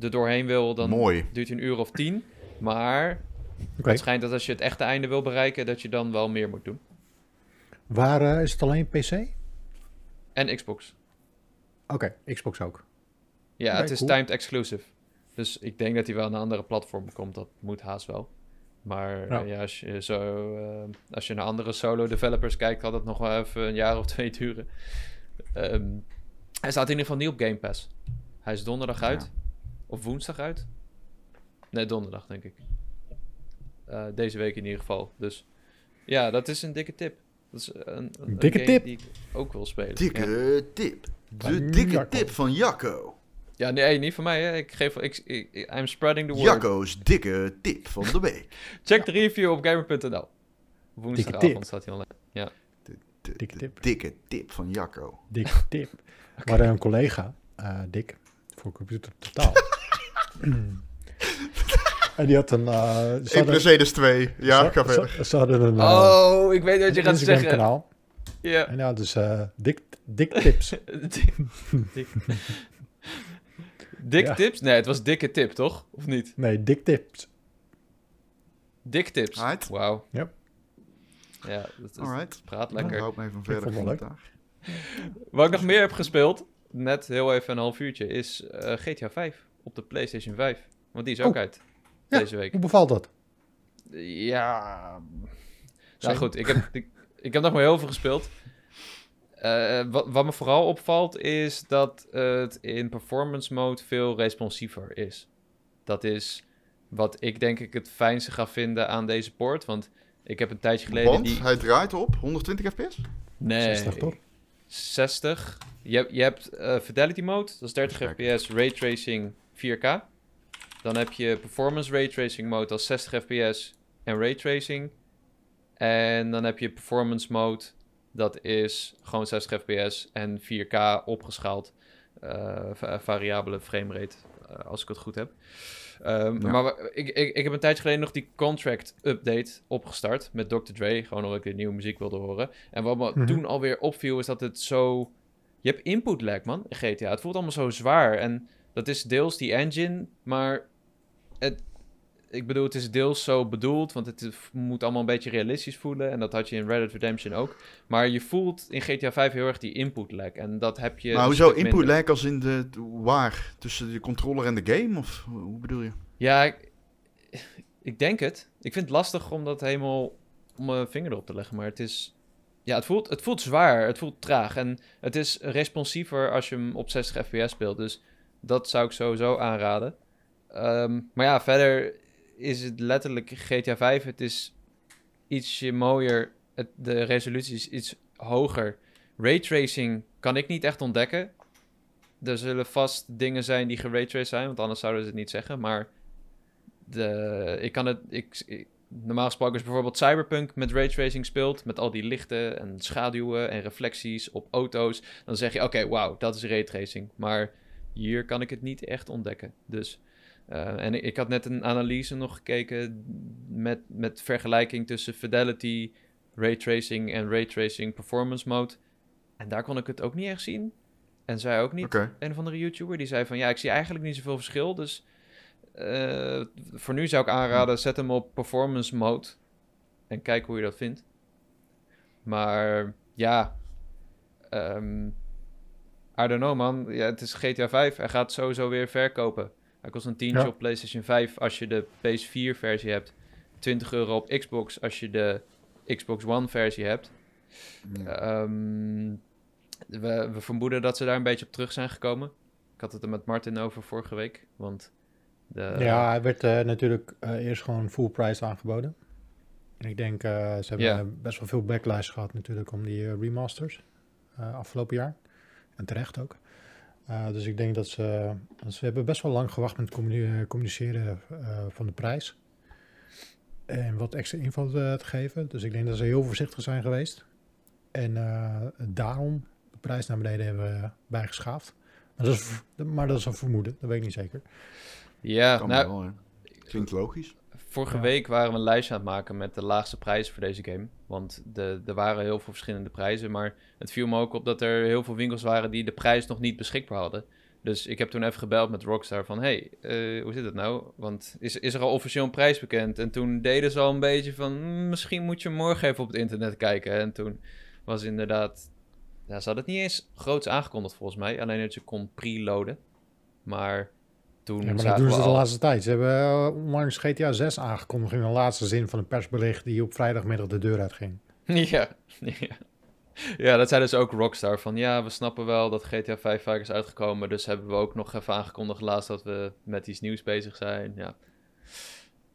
er doorheen wil, dan Mooi. duurt hij een uur of tien. Maar het schijnt dat als je het echte einde wil bereiken, dat je dan wel meer moet doen. Waar eh, is het alleen PC? En Xbox. Oké, Xbox ook. Ja, het is cool. timed exclusive. Dus ik denk dat hij wel naar andere platformen komt. Dat moet haast wel. Maar Ja. ja, als, je zo, eh, als je naar andere solo developers kijkt, kan dat nog wel even een jaar of twee duren. Ehm, hij staat in ieder geval niet op Game Pass. Hij is donderdag uit. Ja. Of woensdag uit. Nee, donderdag denk ik. Eh, deze week in ieder geval. Dus ja, dat is een dikke tip. Dat is een, Dikke game tip. die ik ook wil spelen. Dikke Ja. tip. De Van dikke Jacco. tip van Jacco. Ja, nee, niet van mij. Hè. Ik geef, ik, ik, I'm spreading the word. Jacco's dikke tip van de week. *laughs* Check de review op gamer.nl. Woensdagavond tip. staat hij online. Ja. De, de- Dikke de tip. dikke tip van Jacco. Dikke *laughs* tip. We hadden een collega, eh, Dick, voor Computer Totaal. *laughs* *clears throat* en die had een... eh ze Ik hadden- Mercedes 2. Ja, ze- ga verder. Ze, hadden een, eh, Oh, ik weet wat je een gaat Instagram zeggen. kanaal. Ja. En ja, dus eh Dick, Dick Tips. *laughs* Dik, dik, dik Ja. tips? Nee, het was dikke tip, toch? Of niet? Nee, Dick Tips. Dik tips. Alright. Wauw. Yep. Ja, dat is, Alright. praat Lekker. Houd me even Ik verder leuk. commentaar. Wat ik nog meer heb gespeeld, net heel even een half uurtje, is eh, GTA 5 op de PlayStation 5. Want die is ook Oh. uit Ja. deze week. Hoe bevalt dat? Ja. Nou Zijn- goed, ik heb, ik, ik heb nog maar heel veel gespeeld. Eh, wat, wat me vooral opvalt is dat het in performance mode veel responsiever is. Dat is wat ik denk ik het fijnste ga vinden aan deze port. Want ik heb een tijdje geleden Want die... hij draait op 120 fps? Nee, 60 toch? 60. Je, hebt- je hebt eh, Fidelity Mode, dat is 30 Kijk. fps, Raytracing 4K. Dan heb je Performance Raytracing Mode als 60 fps en Raytracing. En dan heb je Performance Mode Dat is gewoon 60 fps en 4K opgeschaald. eh, va- variabele framerate, eh, als ik het goed heb. Ehm, Ja. Maar we- ik, ik, ik heb een tijdje geleden nog die contract update opgestart met Dr. Dre. Gewoon omdat ik weer nieuwe muziek wilde horen. En wat me Mhm. toen alweer opviel is dat het zo... Je hebt input lag, man, in GTA. Het voelt allemaal zo zwaar. En dat is deels die engine, maar... Het, ik bedoel, het is deels zo bedoeld, want het moet allemaal een beetje realistisch voelen. En dat had je in Red Dead Redemption ook. Maar je voelt in GTA 5 heel erg die input lag. En dat heb je. maar hoezo input minder. lag als in de waar? Tussen de controller en de game? Of hoe hoe bedoel je? Ja, ik, ik denk het. Ik vind het lastig om dat helemaal om mijn vinger erop te leggen. Maar het is. Ja, het voelt, het voelt zwaar. Het voelt traag. En het is responsiever als je hem op 60 fps speelt. Dus dat zou ik sowieso aanraden. Ehm, maar ja, verder is het letterlijk GTA 5. Het is ietsje mooier. Het, de resolutie is iets hoger. Raytracing kan ik niet echt ontdekken. Er zullen vast dingen zijn die geraytraced zijn, want anders zouden ze het niet zeggen. Maar de, ik kan het. Ik, normaal gesproken is bijvoorbeeld Cyberpunk met raytracing speelt, met al die lichten en schaduwen en reflecties op auto's. Dan zeg je: oké, wauw, dat is raytracing. Maar hier kan ik het niet echt ontdekken. Dus. eh, en ik, had net een analyse nog gekeken met, met vergelijking tussen Fidelity, Raytracing en Raytracing Performance Mode. En daar kon ik het ook niet echt zien. En zij ook niet Oké. een of andere YouTuber die zei van ja, ik zie eigenlijk niet zoveel verschil. Dus eh, voor nu zou ik aanraden, zet hem op performance mode en kijk hoe je dat vindt. Maar ja, ehm I don't know man. Ja, het is GTA 5. Hij gaat sowieso weer verkopen. Hij kost een tientje Ja. op PlayStation 5 als je de PS4 versie hebt. 20 euro op Xbox als je de Xbox One versie hebt. Ja. Ehm, we, we vermoeden dat ze daar een beetje op terug zijn gekomen. Ik had het er met Martin over vorige week. Want de, ja, hij werd eh, natuurlijk eh, eerst gewoon full price aangeboden. En ik denk, eh, ze hebben best wel veel backlash gehad natuurlijk om die remasters afgelopen jaar. En terecht ook. Eh, dus ik denk dat ze, ze hebben best wel lang gewacht met communi- communiceren eh, van de prijs. En wat extra info eh, te geven. Dus ik denk dat ze heel voorzichtig zijn geweest. En eh, daarom de prijs naar beneden hebben bijgeschaafd. Maar dat, is, maar dat is een vermoeden, dat weet ik niet zeker. ja, Kan nou, wel. Klinkt logisch. Vorige Ja. week waren we een lijstje aan het maken met de laagste prijzen voor deze game. Want de, er waren heel veel verschillende prijzen. Maar het viel me ook op dat er heel veel winkels waren die de prijs nog niet beschikbaar hadden. Dus ik heb toen even gebeld met Rockstar van... hey, eh, hoe zit het nou? Want is, is er al officieel een prijs bekend? En toen deden ze al een beetje van... "Hmm, misschien moet je morgen even op het internet kijken. En toen was inderdaad... Ja, ze hadden het niet eens groots aangekondigd volgens mij. Alleen dat je kon preloaden. Maar toen Ja, maar dat doen ze de laatste tijd. Ze hebben eh, onlangs GTA 6 aangekondigd in de laatste zin van een persbericht die op vrijdagmiddag de deur uitging. *laughs* Ja, ja. ja, dat zei dus ook Rockstar. Van ja, we snappen wel dat GTA 5 vaak is uitgekomen. Dus hebben we ook nog even aangekondigd laatst dat we met iets nieuws bezig zijn. Ja,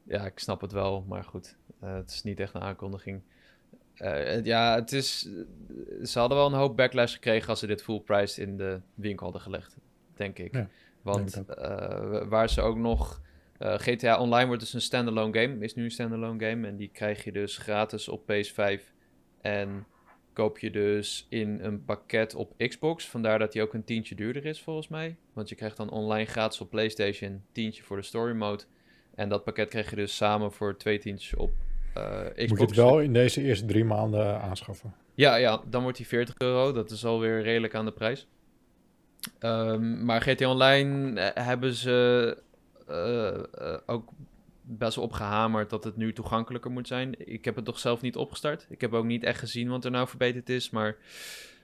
ja ik snap het wel, maar goed. eh, het is niet echt een aankondiging. Eh, ja, het is. Ze hadden wel een hoop backlash gekregen als ze dit full price in de winkel hadden gelegd, denk ik. Ja, Want eh, waar ze ook nog. eh, GTA Online wordt dus een standalone game. Is nu een standalone game. En die krijg je dus gratis op PS5. En koop je dus in een pakket op Xbox. Vandaar dat die ook een tientje duurder is volgens mij. Want je krijgt dan online gratis op PlayStation tientje voor de story mode. En dat pakket krijg je dus samen voor twee tientjes op eh, Xbox. Moet je het wel in deze eerste drie maanden aanschaffen. Ja, ja, dan wordt die 40 euro. Dat is alweer redelijk aan de prijs. Ehm, maar GT Online eh, hebben ze eh, eh, ook best wel opgehamerd dat het nu toegankelijker moet zijn. Ik heb het toch zelf niet opgestart. Ik heb ook niet echt gezien wat er nou verbeterd is. Maar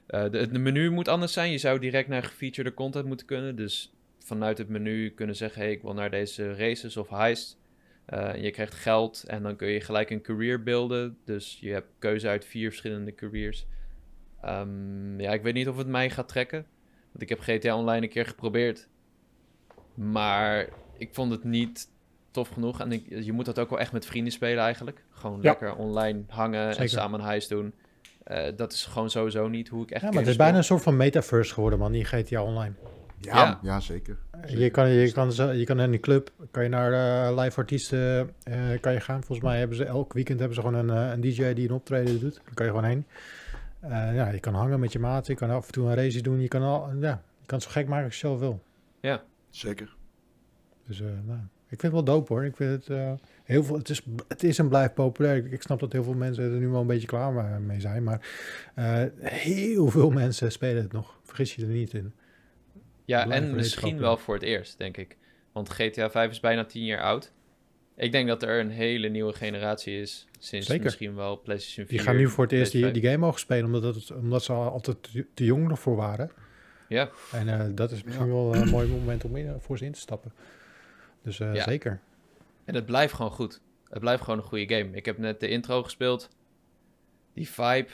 het menu moet anders zijn. Je zou direct naar gefeatured content moeten kunnen. Dus vanuit het menu kunnen zeggen: hey, ik wil naar deze races of heist. Je krijgt geld en dan kun je gelijk een career beelden. Dus je hebt keuze uit vier verschillende careers. Ehm, ja, ik weet niet of het mij gaat trekken. Want ik heb GTA Online een keer geprobeerd. Maar ik vond het niet tof genoeg. En ik, je moet dat ook wel echt met vrienden spelen eigenlijk. Gewoon Ja. lekker online hangen en samen een heist doen. Eh, dat is gewoon sowieso niet hoe ik echt Ja, maar het is bijna een soort van metaverse geworden, man, die GTA Online. Ja, Ja. ja. zeker. Je kan, je, kan, je kan in die club, kan je naar eh, live artiesten eh, kan je gaan. Volgens mij hebben ze elk weekend hebben ze gewoon een, een DJ die een optreden doet. Daar kan je gewoon heen. Eh, ja, je kan hangen met je maat, je kan af en toe een race doen, je kan, al, ja, je kan het zo gek maken als je zelf wil. Zeker. Dus eh, nou, ik vind het wel dope hoor. Ik vind het, eh, heel veel, het, is, het is en blijft populair. Ik, ik snap dat heel veel mensen er nu wel een beetje klaar mee zijn. Maar eh, heel veel mensen spelen het nog. Vergis je er niet in. Ja, en misschien wel voor het eerst, denk ik. Want GTA 5 is bijna 10 jaar oud. Ik denk dat er een hele nieuwe generatie is. Sinds Zeker. misschien wel PlayStation 4. Die gaan nu voor het eerst die, PS5. die game mogen spelen. Omdat, het, omdat ze al altijd te, te jong ervoor waren. Ja, En eh, dat is misschien Ja. wel een mooi moment om in, voor ze in te stappen. Dus eh, Ja. zeker. en het blijft gewoon goed. Het blijft gewoon een goede game. Ik heb net de intro gespeeld. Die vibe.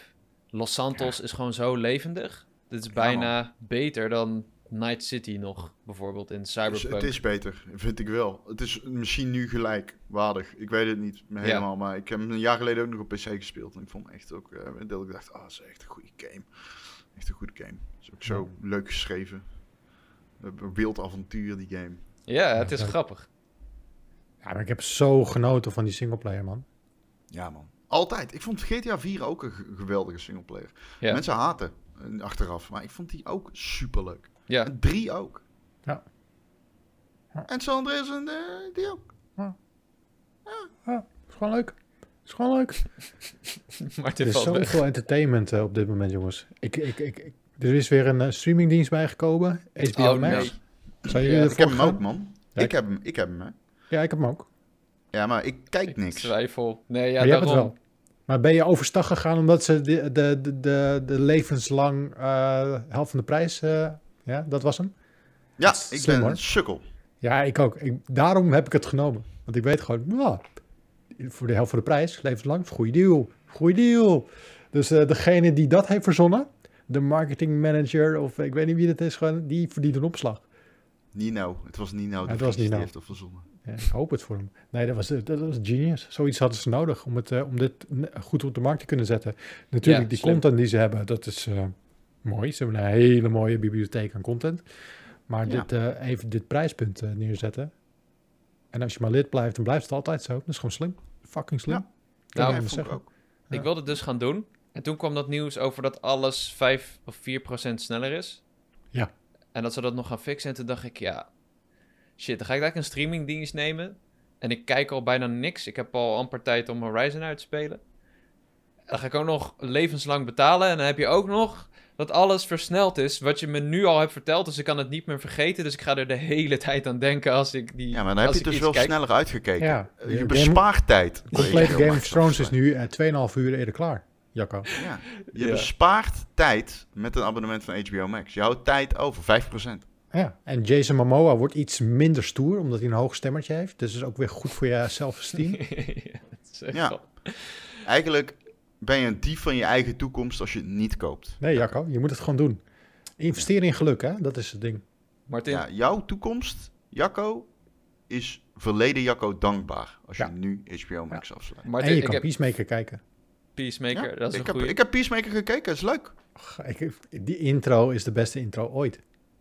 Los Santos is gewoon zo levendig. Dit is Ja, bijna beter dan Night City nog, bijvoorbeeld in Dus Cyberpunk. het is beter, vind ik wel. Het is misschien nu gelijkwaardig. Ik weet het niet helemaal, maar ik heb een jaar geleden ook nog op PC gespeeld. En ik vond echt ook, eh, dat ik dacht, ah, dat is echt een goede game. Echt een goede game. is ook zo leuk geschreven. Een wild avontuur, die game. Ja, het is Ja. grappig. Ja, maar ik heb zo genoten van die singleplayer, man. Ja, man. Altijd. Ik vond GTA 4 ook een ge- geweldige singleplayer. Ja. Mensen haten eh, achteraf, maar ik vond die ook superleuk. Ja, En 3 ook. Ja. Ja. En San Andreas en eh, die ook. Is gewoon leuk. Is gewoon leuk. *laughs* maar Er is weg. zoveel entertainment eh, op dit moment, jongens. Ik, ik, ik, ik- er is weer een eh, streamingdienst bijgekomen. HBO Oh, Max. nee. Zou jullie Ja, Ik heb hem ook, man. Ja, ik, ik- heb hem, ik heb hem, hè. Ja, ik heb hem ook. Ja, maar ik kijk Ik niks. twijfel. Nee, ja, maar daarom. het wel. Maar ben je overstag gegaan omdat ze de, de, de, de, de levenslang eh, helft van de prijs... eh, ja, dat was hem? Ja, ik slim, ben een sukkel. Ja, ik ook. Ik, daarom heb ik het genomen. Want ik weet gewoon, voor de helft van de prijs, levenslang, goede deal. Goede deal. Dus eh, degene die dat heeft verzonnen, de marketing manager of ik weet niet wie dat is, gewoon, die verdient een opslag. Nino. Het was Nino. het was Nino. Heeft het verzonnen. Ja, ik hoop het voor hem. Nee, dat was, dat was genius. Zoiets hadden ze nodig om, het, eh, om dit goed op de markt te kunnen zetten. Natuurlijk, Ja, die slim. content die ze hebben, dat is eh, mooi. Ze hebben een hele mooie bibliotheek aan content. Maar Ja. dit, eh, even dit prijspunt eh, neerzetten. En als je maar lid blijft, dan blijft het altijd zo. Dat is gewoon slim. Fucking slim. Ja. Nou, Ja, ik zeggen. ook. Ja. Ik wilde het dus gaan doen. En toen kwam dat nieuws over dat alles 5 of 4 procent sneller is. Ja. En dat ze dat nog gaan fixen. En toen dacht ik, ja, shit, dan ga ik eigenlijk een streamingdienst nemen. En ik kijk al bijna niks. Ik heb al amper tijd om Horizon uit te spelen. Dan ga ik ook nog levenslang betalen. En dan heb je ook nog dat alles versneld is. Wat je me nu al hebt verteld. Dus ik kan het niet meer vergeten. Dus ik ga er de hele tijd aan denken als ik die. Ja, maar dan heb je ik dus wel kijk. sneller uitgekeken. Ja. Eh, Je game- bespaart tijd. De complete Game of Thrones is nu eh 2,5 uur eerder klaar. Jacco. Ja. Je Ja. bespaart tijd met een abonnement van HBO Max. Je houdt tijd over, 5%. Ja, en Jason Momoa wordt iets minder stoer, omdat hij een hoog stemmertje heeft. Dus dat is ook weer goed voor je *laughs* self-esteem. ja, dat is echt Ja. Eigenlijk ben je een dief van je eigen toekomst als je het niet koopt. Nee, Jacco, je moet het gewoon doen. Investeer in geluk, hè? Dat is het ding. Martin, Ja, jouw toekomst, Jacco, is verleden Jacco dankbaar. Als Ja. je nu HBO Max afsluit. Martin en je ik kan heb Peacemaker kijken. Peacemaker. Ja, dat is ik, een heb, goeie. ik heb Peacemaker gekeken, dat is leuk. Ach, ik, die intro is de beste intro ooit.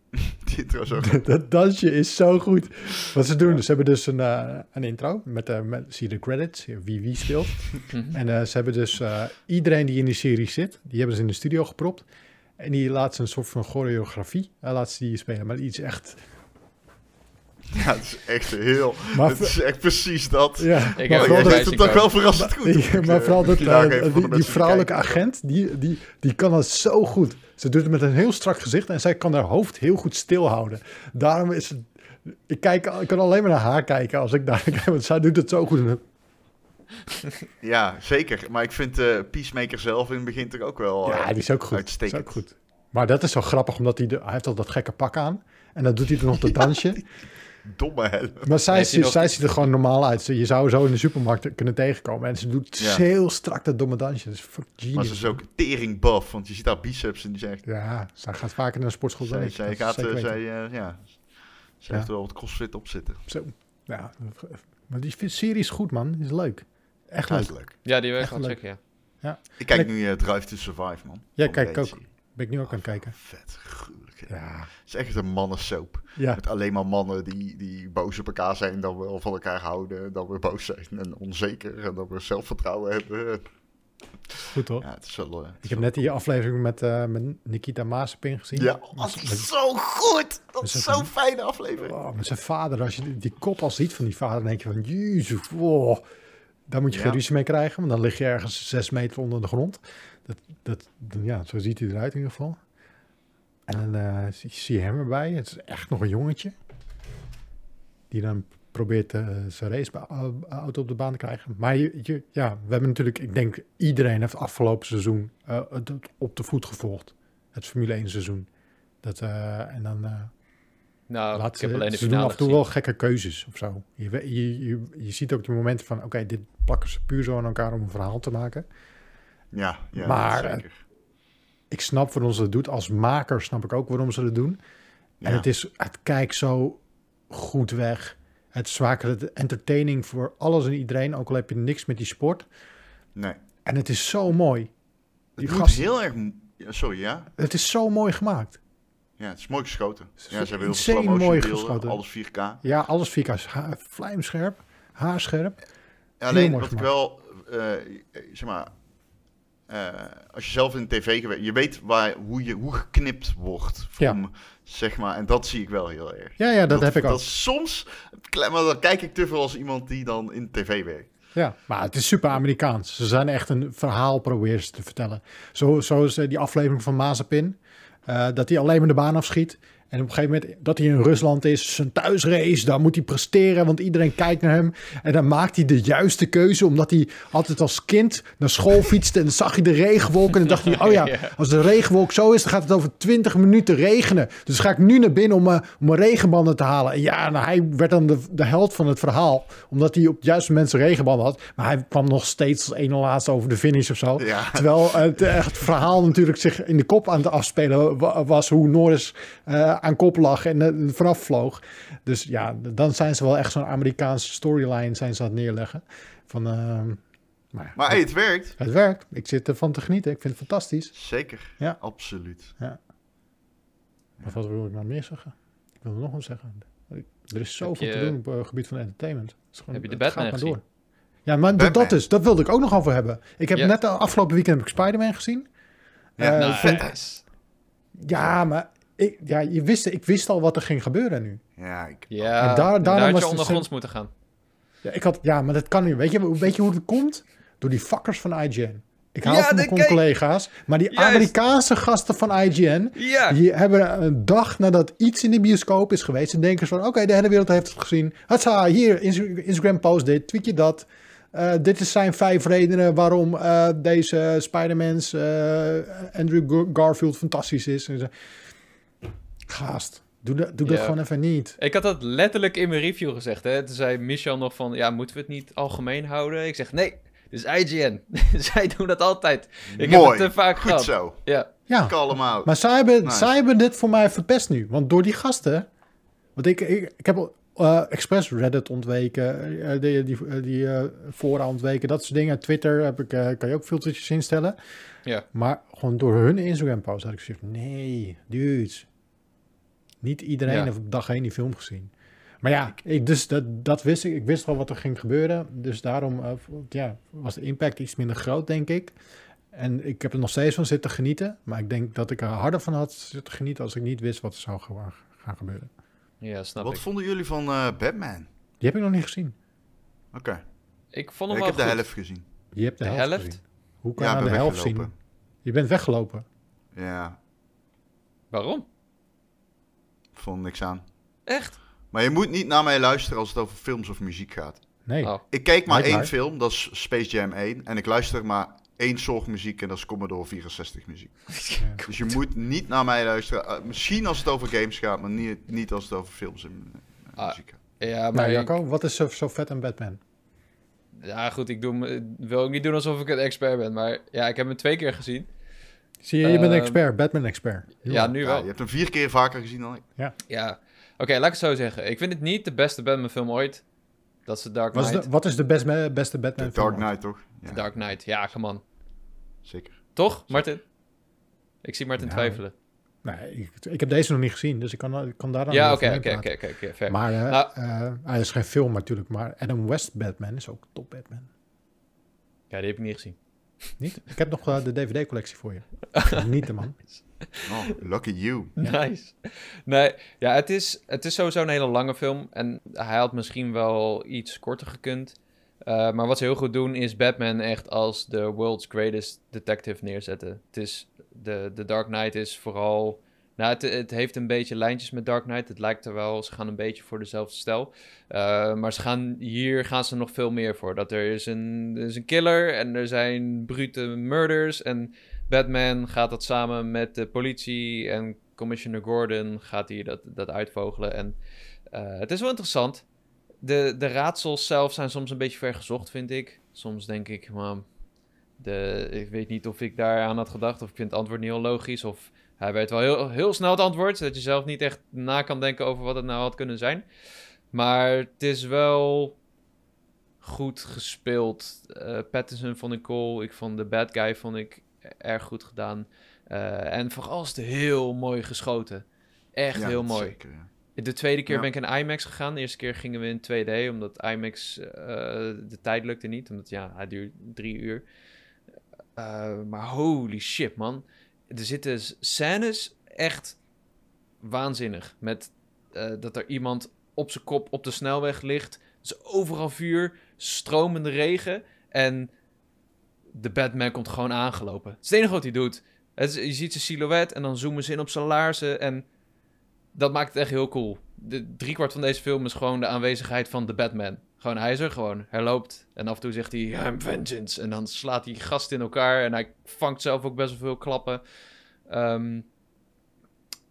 *laughs* Die intro zo goed. *laughs* dat dansje is zo goed. Wat ze doen, ze hebben dus een, eh, een intro. Met, eh, met, zie je de credits, wie wie speelt. Mhm. En eh, ze hebben dus eh, iedereen die in die serie zit, die hebben ze in de studio gepropt. En die laat ze een soort van choreografie, uh, laat ze die spelen. Maar iets echt... *laughs* Ja, het is echt heel... Maar het is echt precies dat. Ja, Ik maar heb het zien toch wel verrassend goed. Ja, Ik, maar vooral dat, eh, die, die vrouwelijke kijken. agent, die, die, die kan dat zo goed. Ze doet het met een heel strak gezicht en zij kan haar hoofd heel goed stilhouden. Daarom is het... Ik, kijk, ik kan alleen maar naar haar kijken als ik daar kijk, *laughs* want zij doet het zo goed. *laughs* Ja, zeker. Maar ik vind eh Peacemaker zelf in het begin toch ook wel... Ja, eh, die is ook goed. Is uitstekend. ook goed. Maar dat is zo grappig, omdat hij, de, hij heeft al dat gekke pak aan. En dan doet hij er nog dat dansje. Domme helm. Maar zij, ziet- nog- zij ziet er gewoon normaal uit. Je zou zo in de supermarkt kunnen tegenkomen. En ze doet Ja. heel strak dat domme dansje. Dat is fuck genius. Maar ze is ook tering buff, want je ziet haar biceps en die zegt... Ja, zij gaat vaker naar de sportschool dan Zij, ik. zij gaat, zeker eh, zij, eh, ja, ze Ja. heeft er wel wat crossfit op zitten. Zo. Ja, maar die serie is goed, man. Die is leuk. Echt leuk. Ja, die wil ik gaan leuk. checken, ja. Ik kijk ik- nu eh, Drive to Survive, man. Ja, kijk ook. Ben ik nu ook aan het kijken. Vet, gruwelijk. Ja. Het is echt een mannensoap. Ja. Met alleen maar mannen die, die boos op elkaar zijn, dan wel van elkaar houden, dan weer boos zijn en onzeker en dan weer zelfvertrouwen hebben. Goed toch? Ja, het is wel... eh, het is Ik heb net die aflevering met, eh, met Nikita Mazepin gezien. Ja, dat is zo goed! Dat is zo'n fijne aflevering. Oh, met zijn vader, als je die, die kop al ziet van die vader, dan denk je van, jezus, wow. Daar moet je geen Ja. ruzie mee krijgen, want dan lig je ergens zes meter onder de grond. Dat, dat, ja, zo ziet hij eruit in ieder geval. En dan eh, zie, je hem erbij. Het is echt nog een jongetje. Die dan probeert eh, zijn raceauto op de baan te krijgen. Maar je, je- ja, we hebben natuurlijk, ik denk iedereen heeft afgelopen seizoen eh, het op de voet gevolgd. Het Formule 1 seizoen. Dat, eh, en dan... eh, Nou, Laat ik heb alleen de ze doen af en toe wel gekke keuzes of zo. Je, je, je, je ziet ook die momenten van, oké, dit plakken ze puur zo aan elkaar om een verhaal te maken. Ja, ja Maar, zeker. Ik snap waarom ze het doet. Als maker snap ik ook waarom ze het doen. En het, is, het kijkt zo goed weg. Het is het entertaining voor alles en iedereen, ook al heb je niks met die sport. Nee. En het is zo mooi. Die Het heel erg... sorry, ja? Het is zo mooi gemaakt. Ja, het is mooi geschoten. is Ja, ze hebben heel veel mooi beelden, geschoten. Alles 4K. Ja, alles vierkant. Ha- Vlijmscherp, haarscherp. Ja, alleen wat ik wel, eh, zeg maar, eh, als je zelf in tv gewerkt, je weet waar, hoe, je, hoe geknipt wordt. Ja. Om, zeg maar, en dat zie ik wel heel erg. Ja, ja, dat, heb ik. Dat is soms, maar dan kijk ik te veel als iemand die dan in tv werkt. Ja, maar het is super Amerikaans. Ze zijn echt een verhaal proberen ze te vertellen. Zo, zoals eh, die aflevering van Mazepin. eh, dat hij alleen maar de baan afschiet. En op een gegeven moment dat hij in Rusland is, zijn thuisrace, daar moet hij presteren, want iedereen kijkt naar hem. En dan maakt hij de juiste keuze, omdat hij altijd als kind naar school fietste en dan zag hij de regenwolk. En dan dacht hij, oh ja, *laughs* als de regenwolk zo is, dan gaat het over 20 minuten regenen. Dus ga ik nu naar binnen om, eh, om mijn regenbanden te halen. En ja, nou, hij werd dan de, de held van het verhaal, omdat hij op het juiste moment zijn regenbanden had. Maar hij kwam nog steeds als ene laatste over de finish of zo. Ja. Terwijl het, eh, het verhaal natuurlijk zich in de kop aan het afspelen wa- was hoe Norris eh, aan kop lag en eh, vanaf vloog. Dus ja, dan zijn ze wel echt zo'n Amerikaanse storyline zijn ze aan het neerleggen. Van, ehm, maar, Maar hey, het werkt. het werkt. Ik zit ervan te genieten. Ik vind het fantastisch. Zeker. Ja. Absoluut. Maar wat wil ik nou meer zeggen? Ik wil nog wat zeggen. Er is zoveel je- te doen op het gebied van entertainment. Het is gewoon- Heb je de Batman gezien? Ja, maar Batman. dat is, dat wilde ik ook nog over hebben. Ik heb Ja. net de afgelopen weekend heb ik Spider-Man gezien. Ja, Eh, nice. Nice. Ja, maar ik, ja, je wist, ik wist al wat er ging gebeuren nu. Ja, ik, Ja, En daar- daarom daar had was je ondergronds moeten gaan. Ja, ik had, ja, maar dat kan niet. Weet je, weet je hoe het komt? Door die fuckers van IGN. Ik hou Ja, van mijn kijk. collega's, maar die Juist. Amerikaanse gasten van IGN, Ja. die hebben een dag nadat iets in de bioscoop is geweest, en denken ze van, oké, de hele wereld heeft het gezien. Hatsa, hier, Ins- Instagram post dit, tweet je dat. Eh, dit is zijn vijf redenen waarom eh, deze Spider-Man's eh, Andrew Gar- Garfield fantastisch is. Gast, doe, dat doe dat gewoon even niet. Ik had dat letterlijk in mijn review gezegd. Hè? Toen zei Michel nog van, ja, moeten we het niet algemeen houden? Ik zeg, nee, dit is IGN. *laughs* Zij doen dat altijd. Ik heb Mooi. het te vaak goed gehad. zo. Ja. Ja. Call hem out. Maar zij hebben, Nice. zij hebben dit voor mij verpest nu. Want door die gasten... Want ik, ik, ik heb eh expres Reddit ontweken. eh, die die, eh, die eh, fora ontweken. Dat soort dingen. Twitter heb ik, eh, kan je ook filtertjes instellen. Ja. Maar gewoon door hun Instagram post had ik gezegd... Nee, dudes. Niet iedereen Ja. heeft op dag één die film gezien. Maar ja, ik, dus dat, dat wist ik. Ik wist al wat er ging gebeuren. Dus daarom eh, ja, was de impact iets minder groot, denk ik. En ik heb er nog steeds van zitten genieten. Maar ik denk dat ik er harder van had zitten genieten als ik niet wist wat er zou gaan gaan gebeuren. Ja, snap Wat ik. vonden jullie van eh, Batman? Die heb ik nog niet gezien. Oké, Ik vond ik hem heb wel de helft gezien. Je hebt de, De helft, helft? gezien. Hoe kan je ik de helft zien? Je bent weggelopen. Ja, Waarom? Vond niks aan. Echt? Maar je moet niet naar mij luisteren als het over films of muziek gaat. Nee. Oh. Ik keek maar één film, dat is Space Jam 1. En ik luister maar één soort muziek en dat is Commodore 64 muziek. *laughs* Dus je moet niet naar mij luisteren. Eh, misschien als het over games gaat, maar niet, niet als het over films en eh, Ah, muziek gaat. Ja, Maar maar... Jacco, wat is zo, zo vet aan Batman? Ja, goed, ik doe, me- wil ook niet doen alsof ik een expert ben. Maar ja, ik heb hem twee keer gezien. Zie je, je bent een Ehm, expert, Batman-expert. Ja, nu Ja, wel. je hebt hem vier keer vaker gezien dan ik. Ja. Oké, laat ik het zo zeggen. Ik vind het niet de beste Batman film ooit. Dat is The Dark Wat is Knight. de, wat is de best, beste Batman The film Dark? Knight, toch? Ja, The Dark Knight. Ja, come on. zeker. Toch, Martin? Ik zie Martin Ja, twijfelen. Nee, ik, ik heb deze nog niet gezien, dus ik kan, ik kan daar dan Ja, oké, oké, oké, oké. Maar eh Nou- eh, hij is geen film natuurlijk, maar Adam West Batman is ook top Batman. Ja, die heb ik niet gezien. Niet? Ik heb nog eh, de DVD-collectie voor je. *laughs* Niet, man. Oh, lucky you. *laughs* Nice. Nee, ja, het is, het is sowieso een hele lange film. En hij had misschien wel iets korter gekund. Uh, maar wat ze heel goed doen is Batman echt als de world's greatest detective neerzetten. Het is, de, de Dark Knight is vooral... Nou, het, heeft een beetje lijntjes met Dark Knight. Het lijkt er wel, ze gaan een beetje voor dezelfde stijl. Uh, maar ze gaan, hier gaan ze nog veel meer voor. Dat er is een, er is een killer en er zijn brute murders. En Batman gaat dat samen met de politie en Commissioner Gordon gaat hier dat, dat uitvogelen. En uh, het is wel interessant. De, de raadsels zelf zijn soms een beetje vergezocht, vind ik. Soms denk ik, man, de, ik weet niet of ik daar aan had gedacht. Of ik vind het antwoord niet heel logisch. Of hij weet wel heel, heel snel het antwoord. Zodat je zelf niet echt na kan denken over wat het nou had kunnen zijn. Maar het is wel goed gespeeld. Uh, Pattinson vond ik cool. Ik vond de bad guy vond ik erg goed gedaan. Uh, en vooral is het heel mooi geschoten. Echt Ja, heel mooi. zeker, ja. De tweede keer Ja. ben ik in IMAX gegaan. De eerste keer gingen we in 2D, omdat IMAX eh, de tijd lukte niet. Omdat ja, hij duurt drie uur. Eh, maar holy shit, man. Er zitten scènes echt waanzinnig. Met eh, dat er iemand op zijn kop op de snelweg ligt. Is overal vuur, stromende regen. En de Batman komt gewoon aangelopen. Het is het enige wat hij doet. Je ziet zijn silhouet en dan zoomen ze in op zijn laarzen. En dat maakt het echt heel cool. De driekwart van deze film is gewoon de aanwezigheid van de Batman. Gewoon, hij is er gewoon. Hij loopt. En af en toe zegt hij, I'm vengeance. En dan slaat hij gasten in elkaar. En hij vangt zelf ook best wel veel klappen. Ehm,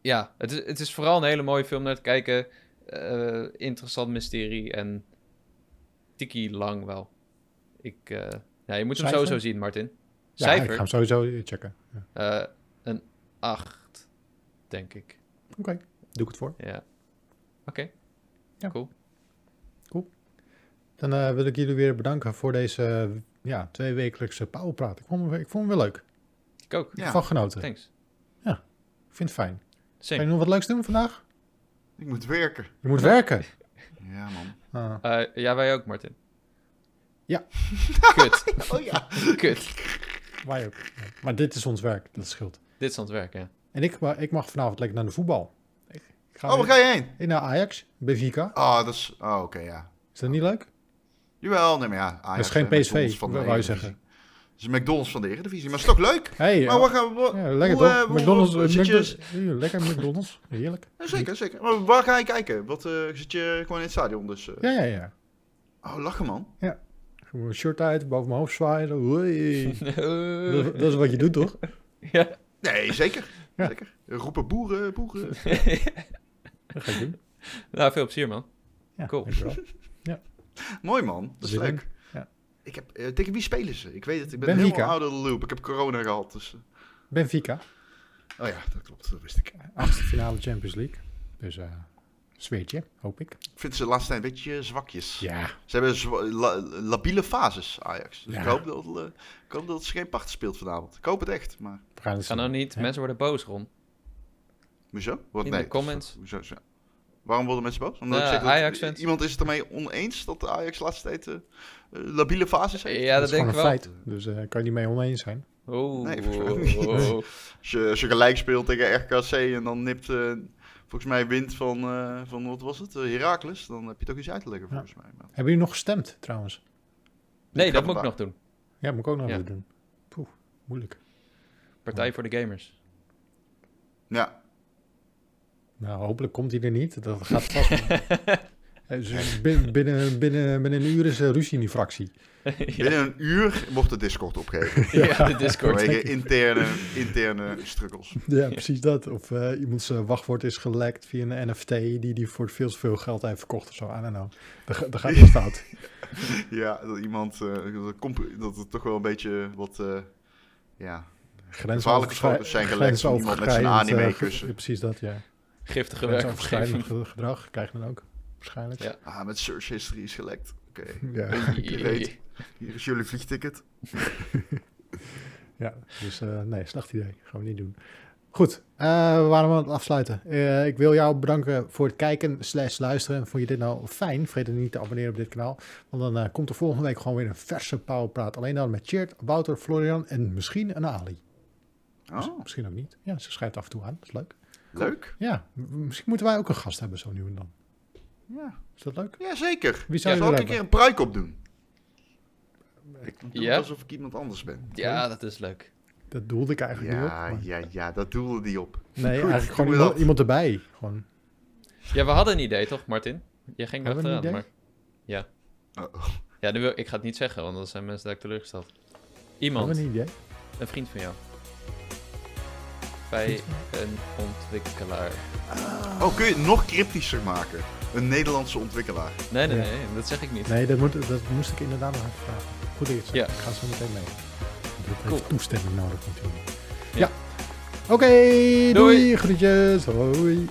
ja, het is, het is vooral een hele mooie film naar te kijken. Eh, interessant mysterie. En tiki lang wel. Ik, eh, ja, je moet hem sowieso zien, Martin. Ja, ik ga hem sowieso checken. Ja. Eh, een 8, denk ik. Oké, doe ik het voor. Ja. Oké. Ja. Cool. Dan eh, wil ik jullie weer bedanken voor deze eh, ja, tweewekelijkse Powerpraat. Ik vond, hem- ik vond hem wel leuk. Ik ook. Ik heb Ja. van genoten. Thanks. Ik vind het fijn. Ga je nog wat leuks doen vandaag? Ik moet werken. Je moet werken. *laughs* Ja, man. Ah, Eh, ja, wij ook, Martin. Ja. *laughs* Kut. *laughs* Oh ja. Kut. wij ook. Ja. Maar dit is ons werk, dat scheelt. Dit is het werk, ja. En ik, ik mag vanavond lekker naar de voetbal. Ik, ik ga Oh, waar ga je heen? Ik naar Ajax, Benfica. Oh, dat is... Oh, oké, ja. Is dat niet leuk? Jawel, nee, maar ja. Ajax, Dat is geen eh, PSV, McDonald's van de wou je Eredivisie. zeggen. Het is McDonald's van de Eredivisie, maar het is toch leuk? Hey, Maar ja, waar gaan we... ja, lekker hoe, toch? eh, hoe- McDonald's, hoe- eh, je- McDonald's- ja, lekker McDonald's, heerlijk. Ja, zeker, zeker. Maar waar ga je kijken? Wat, eh, zit je gewoon in het stadion? Dus, eh, Ja, ja, ja. Oh, lachen man. Gewoon een shirt uit, boven mijn hoofd zwaaien. *laughs* dat, Eh, dat is wat je doet, toch? ja. Nee, zeker. *laughs* Ja. zeker. Roepen boeren, boeren. *laughs* Dat ga ik doen. nou, veel plezier, man. Ja, Cool. dankjewel. *laughs* Mooi man, dat is Zin leuk. Ja. Ik heb, eh, tegen wie spelen ze? Ik weet het, ik ben Benfica. helemaal out of the loop. Ik heb corona gehad, dus... eh, Benfica, Oh ja, dat klopt, dat wist ik. achtste finale Champions League. Dus eh zweetje, hoop ik. Ik vind ze de laatste tijd een beetje zwakjes. Ja, Ze hebben zwa- la- labiele fases, Ajax. Dus Ja. ik, hoop dat, ik hoop dat ze geen pacht speelt vanavond. Ik hoop het echt, maar... we gaan het Ga nou niet. Mensen worden boos, Ron. Hoezo? Wat, In nee, de comments. Hoezo, zo- Waarom worden mensen boos? Omdat Ja, ik zeg dat iemand is het ermee oneens dat de Ajax laatste tijd eh, labiele fases heeft. Ja, dat dat is denk ik een wel. feit. Dus eh kan je niet mee oneens zijn. Oh, Nee, volgens mij niet. oh. *laughs* Als je, als je gelijk speelt tegen RKC en dan nipt, eh, volgens mij wint van, eh, van wat was het, Heracles, dan heb je toch iets uit te leggen Ja. volgens mij. Maar Hebben jullie nog gestemd, trouwens? Nee, Ik dat moet ik nog doen. Ja, moet ik ook nog Ja. doen. Poeh, moeilijk. Partij voor de gamers. Ja, Nou, hopelijk komt hij er niet. Dat gaat vast. *laughs* Eh, dus binnen, binnen, binnen, binnen een uur is er ruzie in die fractie. *laughs* binnen een uur wordt de Discord opgegeven. *laughs* ja, de Discord. Vanwege interne, interne struggles. Ja, precies dat. Of eh, iemand zijn wachtwoord is gelekt via een NFT die die voor veel te veel geld heeft verkocht of zo. I don't know. Dat, ga- dat gaat iets fout. Ja, dat iemand, eh, dat, het toch wel een beetje wat, eh, ja, Gevaarlijke foto's zijn gelekt van iemand met zijn grensoverschrijdend, anime eh, ge- kussen. ja, Precies dat, ja. Giftige werkomgeving. ge- gedrag krijg je dan ook. Waarschijnlijk. Ja. ah, met search history is gelekt. Oké, *laughs* Ja. je weet, hier is jullie vliegticket. *laughs* Ja, dus eh, nee, slecht idee. Gaan we niet doen. Goed, eh, we waren aan het afsluiten. Eh, ik wil jou bedanken voor het kijken slash luisteren. Vond je dit nou fijn? Vergeet niet te abonneren op dit kanaal. Want dan eh, komt er volgende week gewoon weer een verse Powerpraat. Alleen dan met Cheert, Wouter, Florian en misschien een Ali. Oh, Misschien ook niet. Ja, ze schrijft af en toe aan. Dat is leuk. Leuk. Ja, misschien moeten wij ook een gast hebben zo nu en dan. Ja. Is dat leuk? ja, zeker. Wie zou ja, je zal ik willen een keer een pruik op doen? Ik doe Ja? alsof ik iemand anders ben. Ja, dat is leuk. Dat doelde ik eigenlijk niet op. Ja, maar- ja, ja, dat doelde die op. Nee, *laughs* Goed, eigenlijk gewoon iemand, erbij. Gewoon. Ja, we hadden een idee, toch, Martin? Je ging Hebben we een achteraan, idee? maar... Ja. Oh. Ja, nu wil, ik ga het niet zeggen, want dan zijn mensen daar teleurgesteld. Iemand, Hebben we een idee? een vriend van jou. Bij een ontwikkelaar. Oh, kun je het nog cryptischer maken? Een Nederlandse ontwikkelaar. Nee, nee, nee, dat zeg ik niet. Nee, dat, moet, dat moest ik inderdaad nog even vragen. Goed dat je het zegt. Ja. Ik ga zo meteen mee. Dat heeft Cool. toestemming nodig natuurlijk. Ja. Ja. Oké, doei. Doei. Groetjes. Hoi.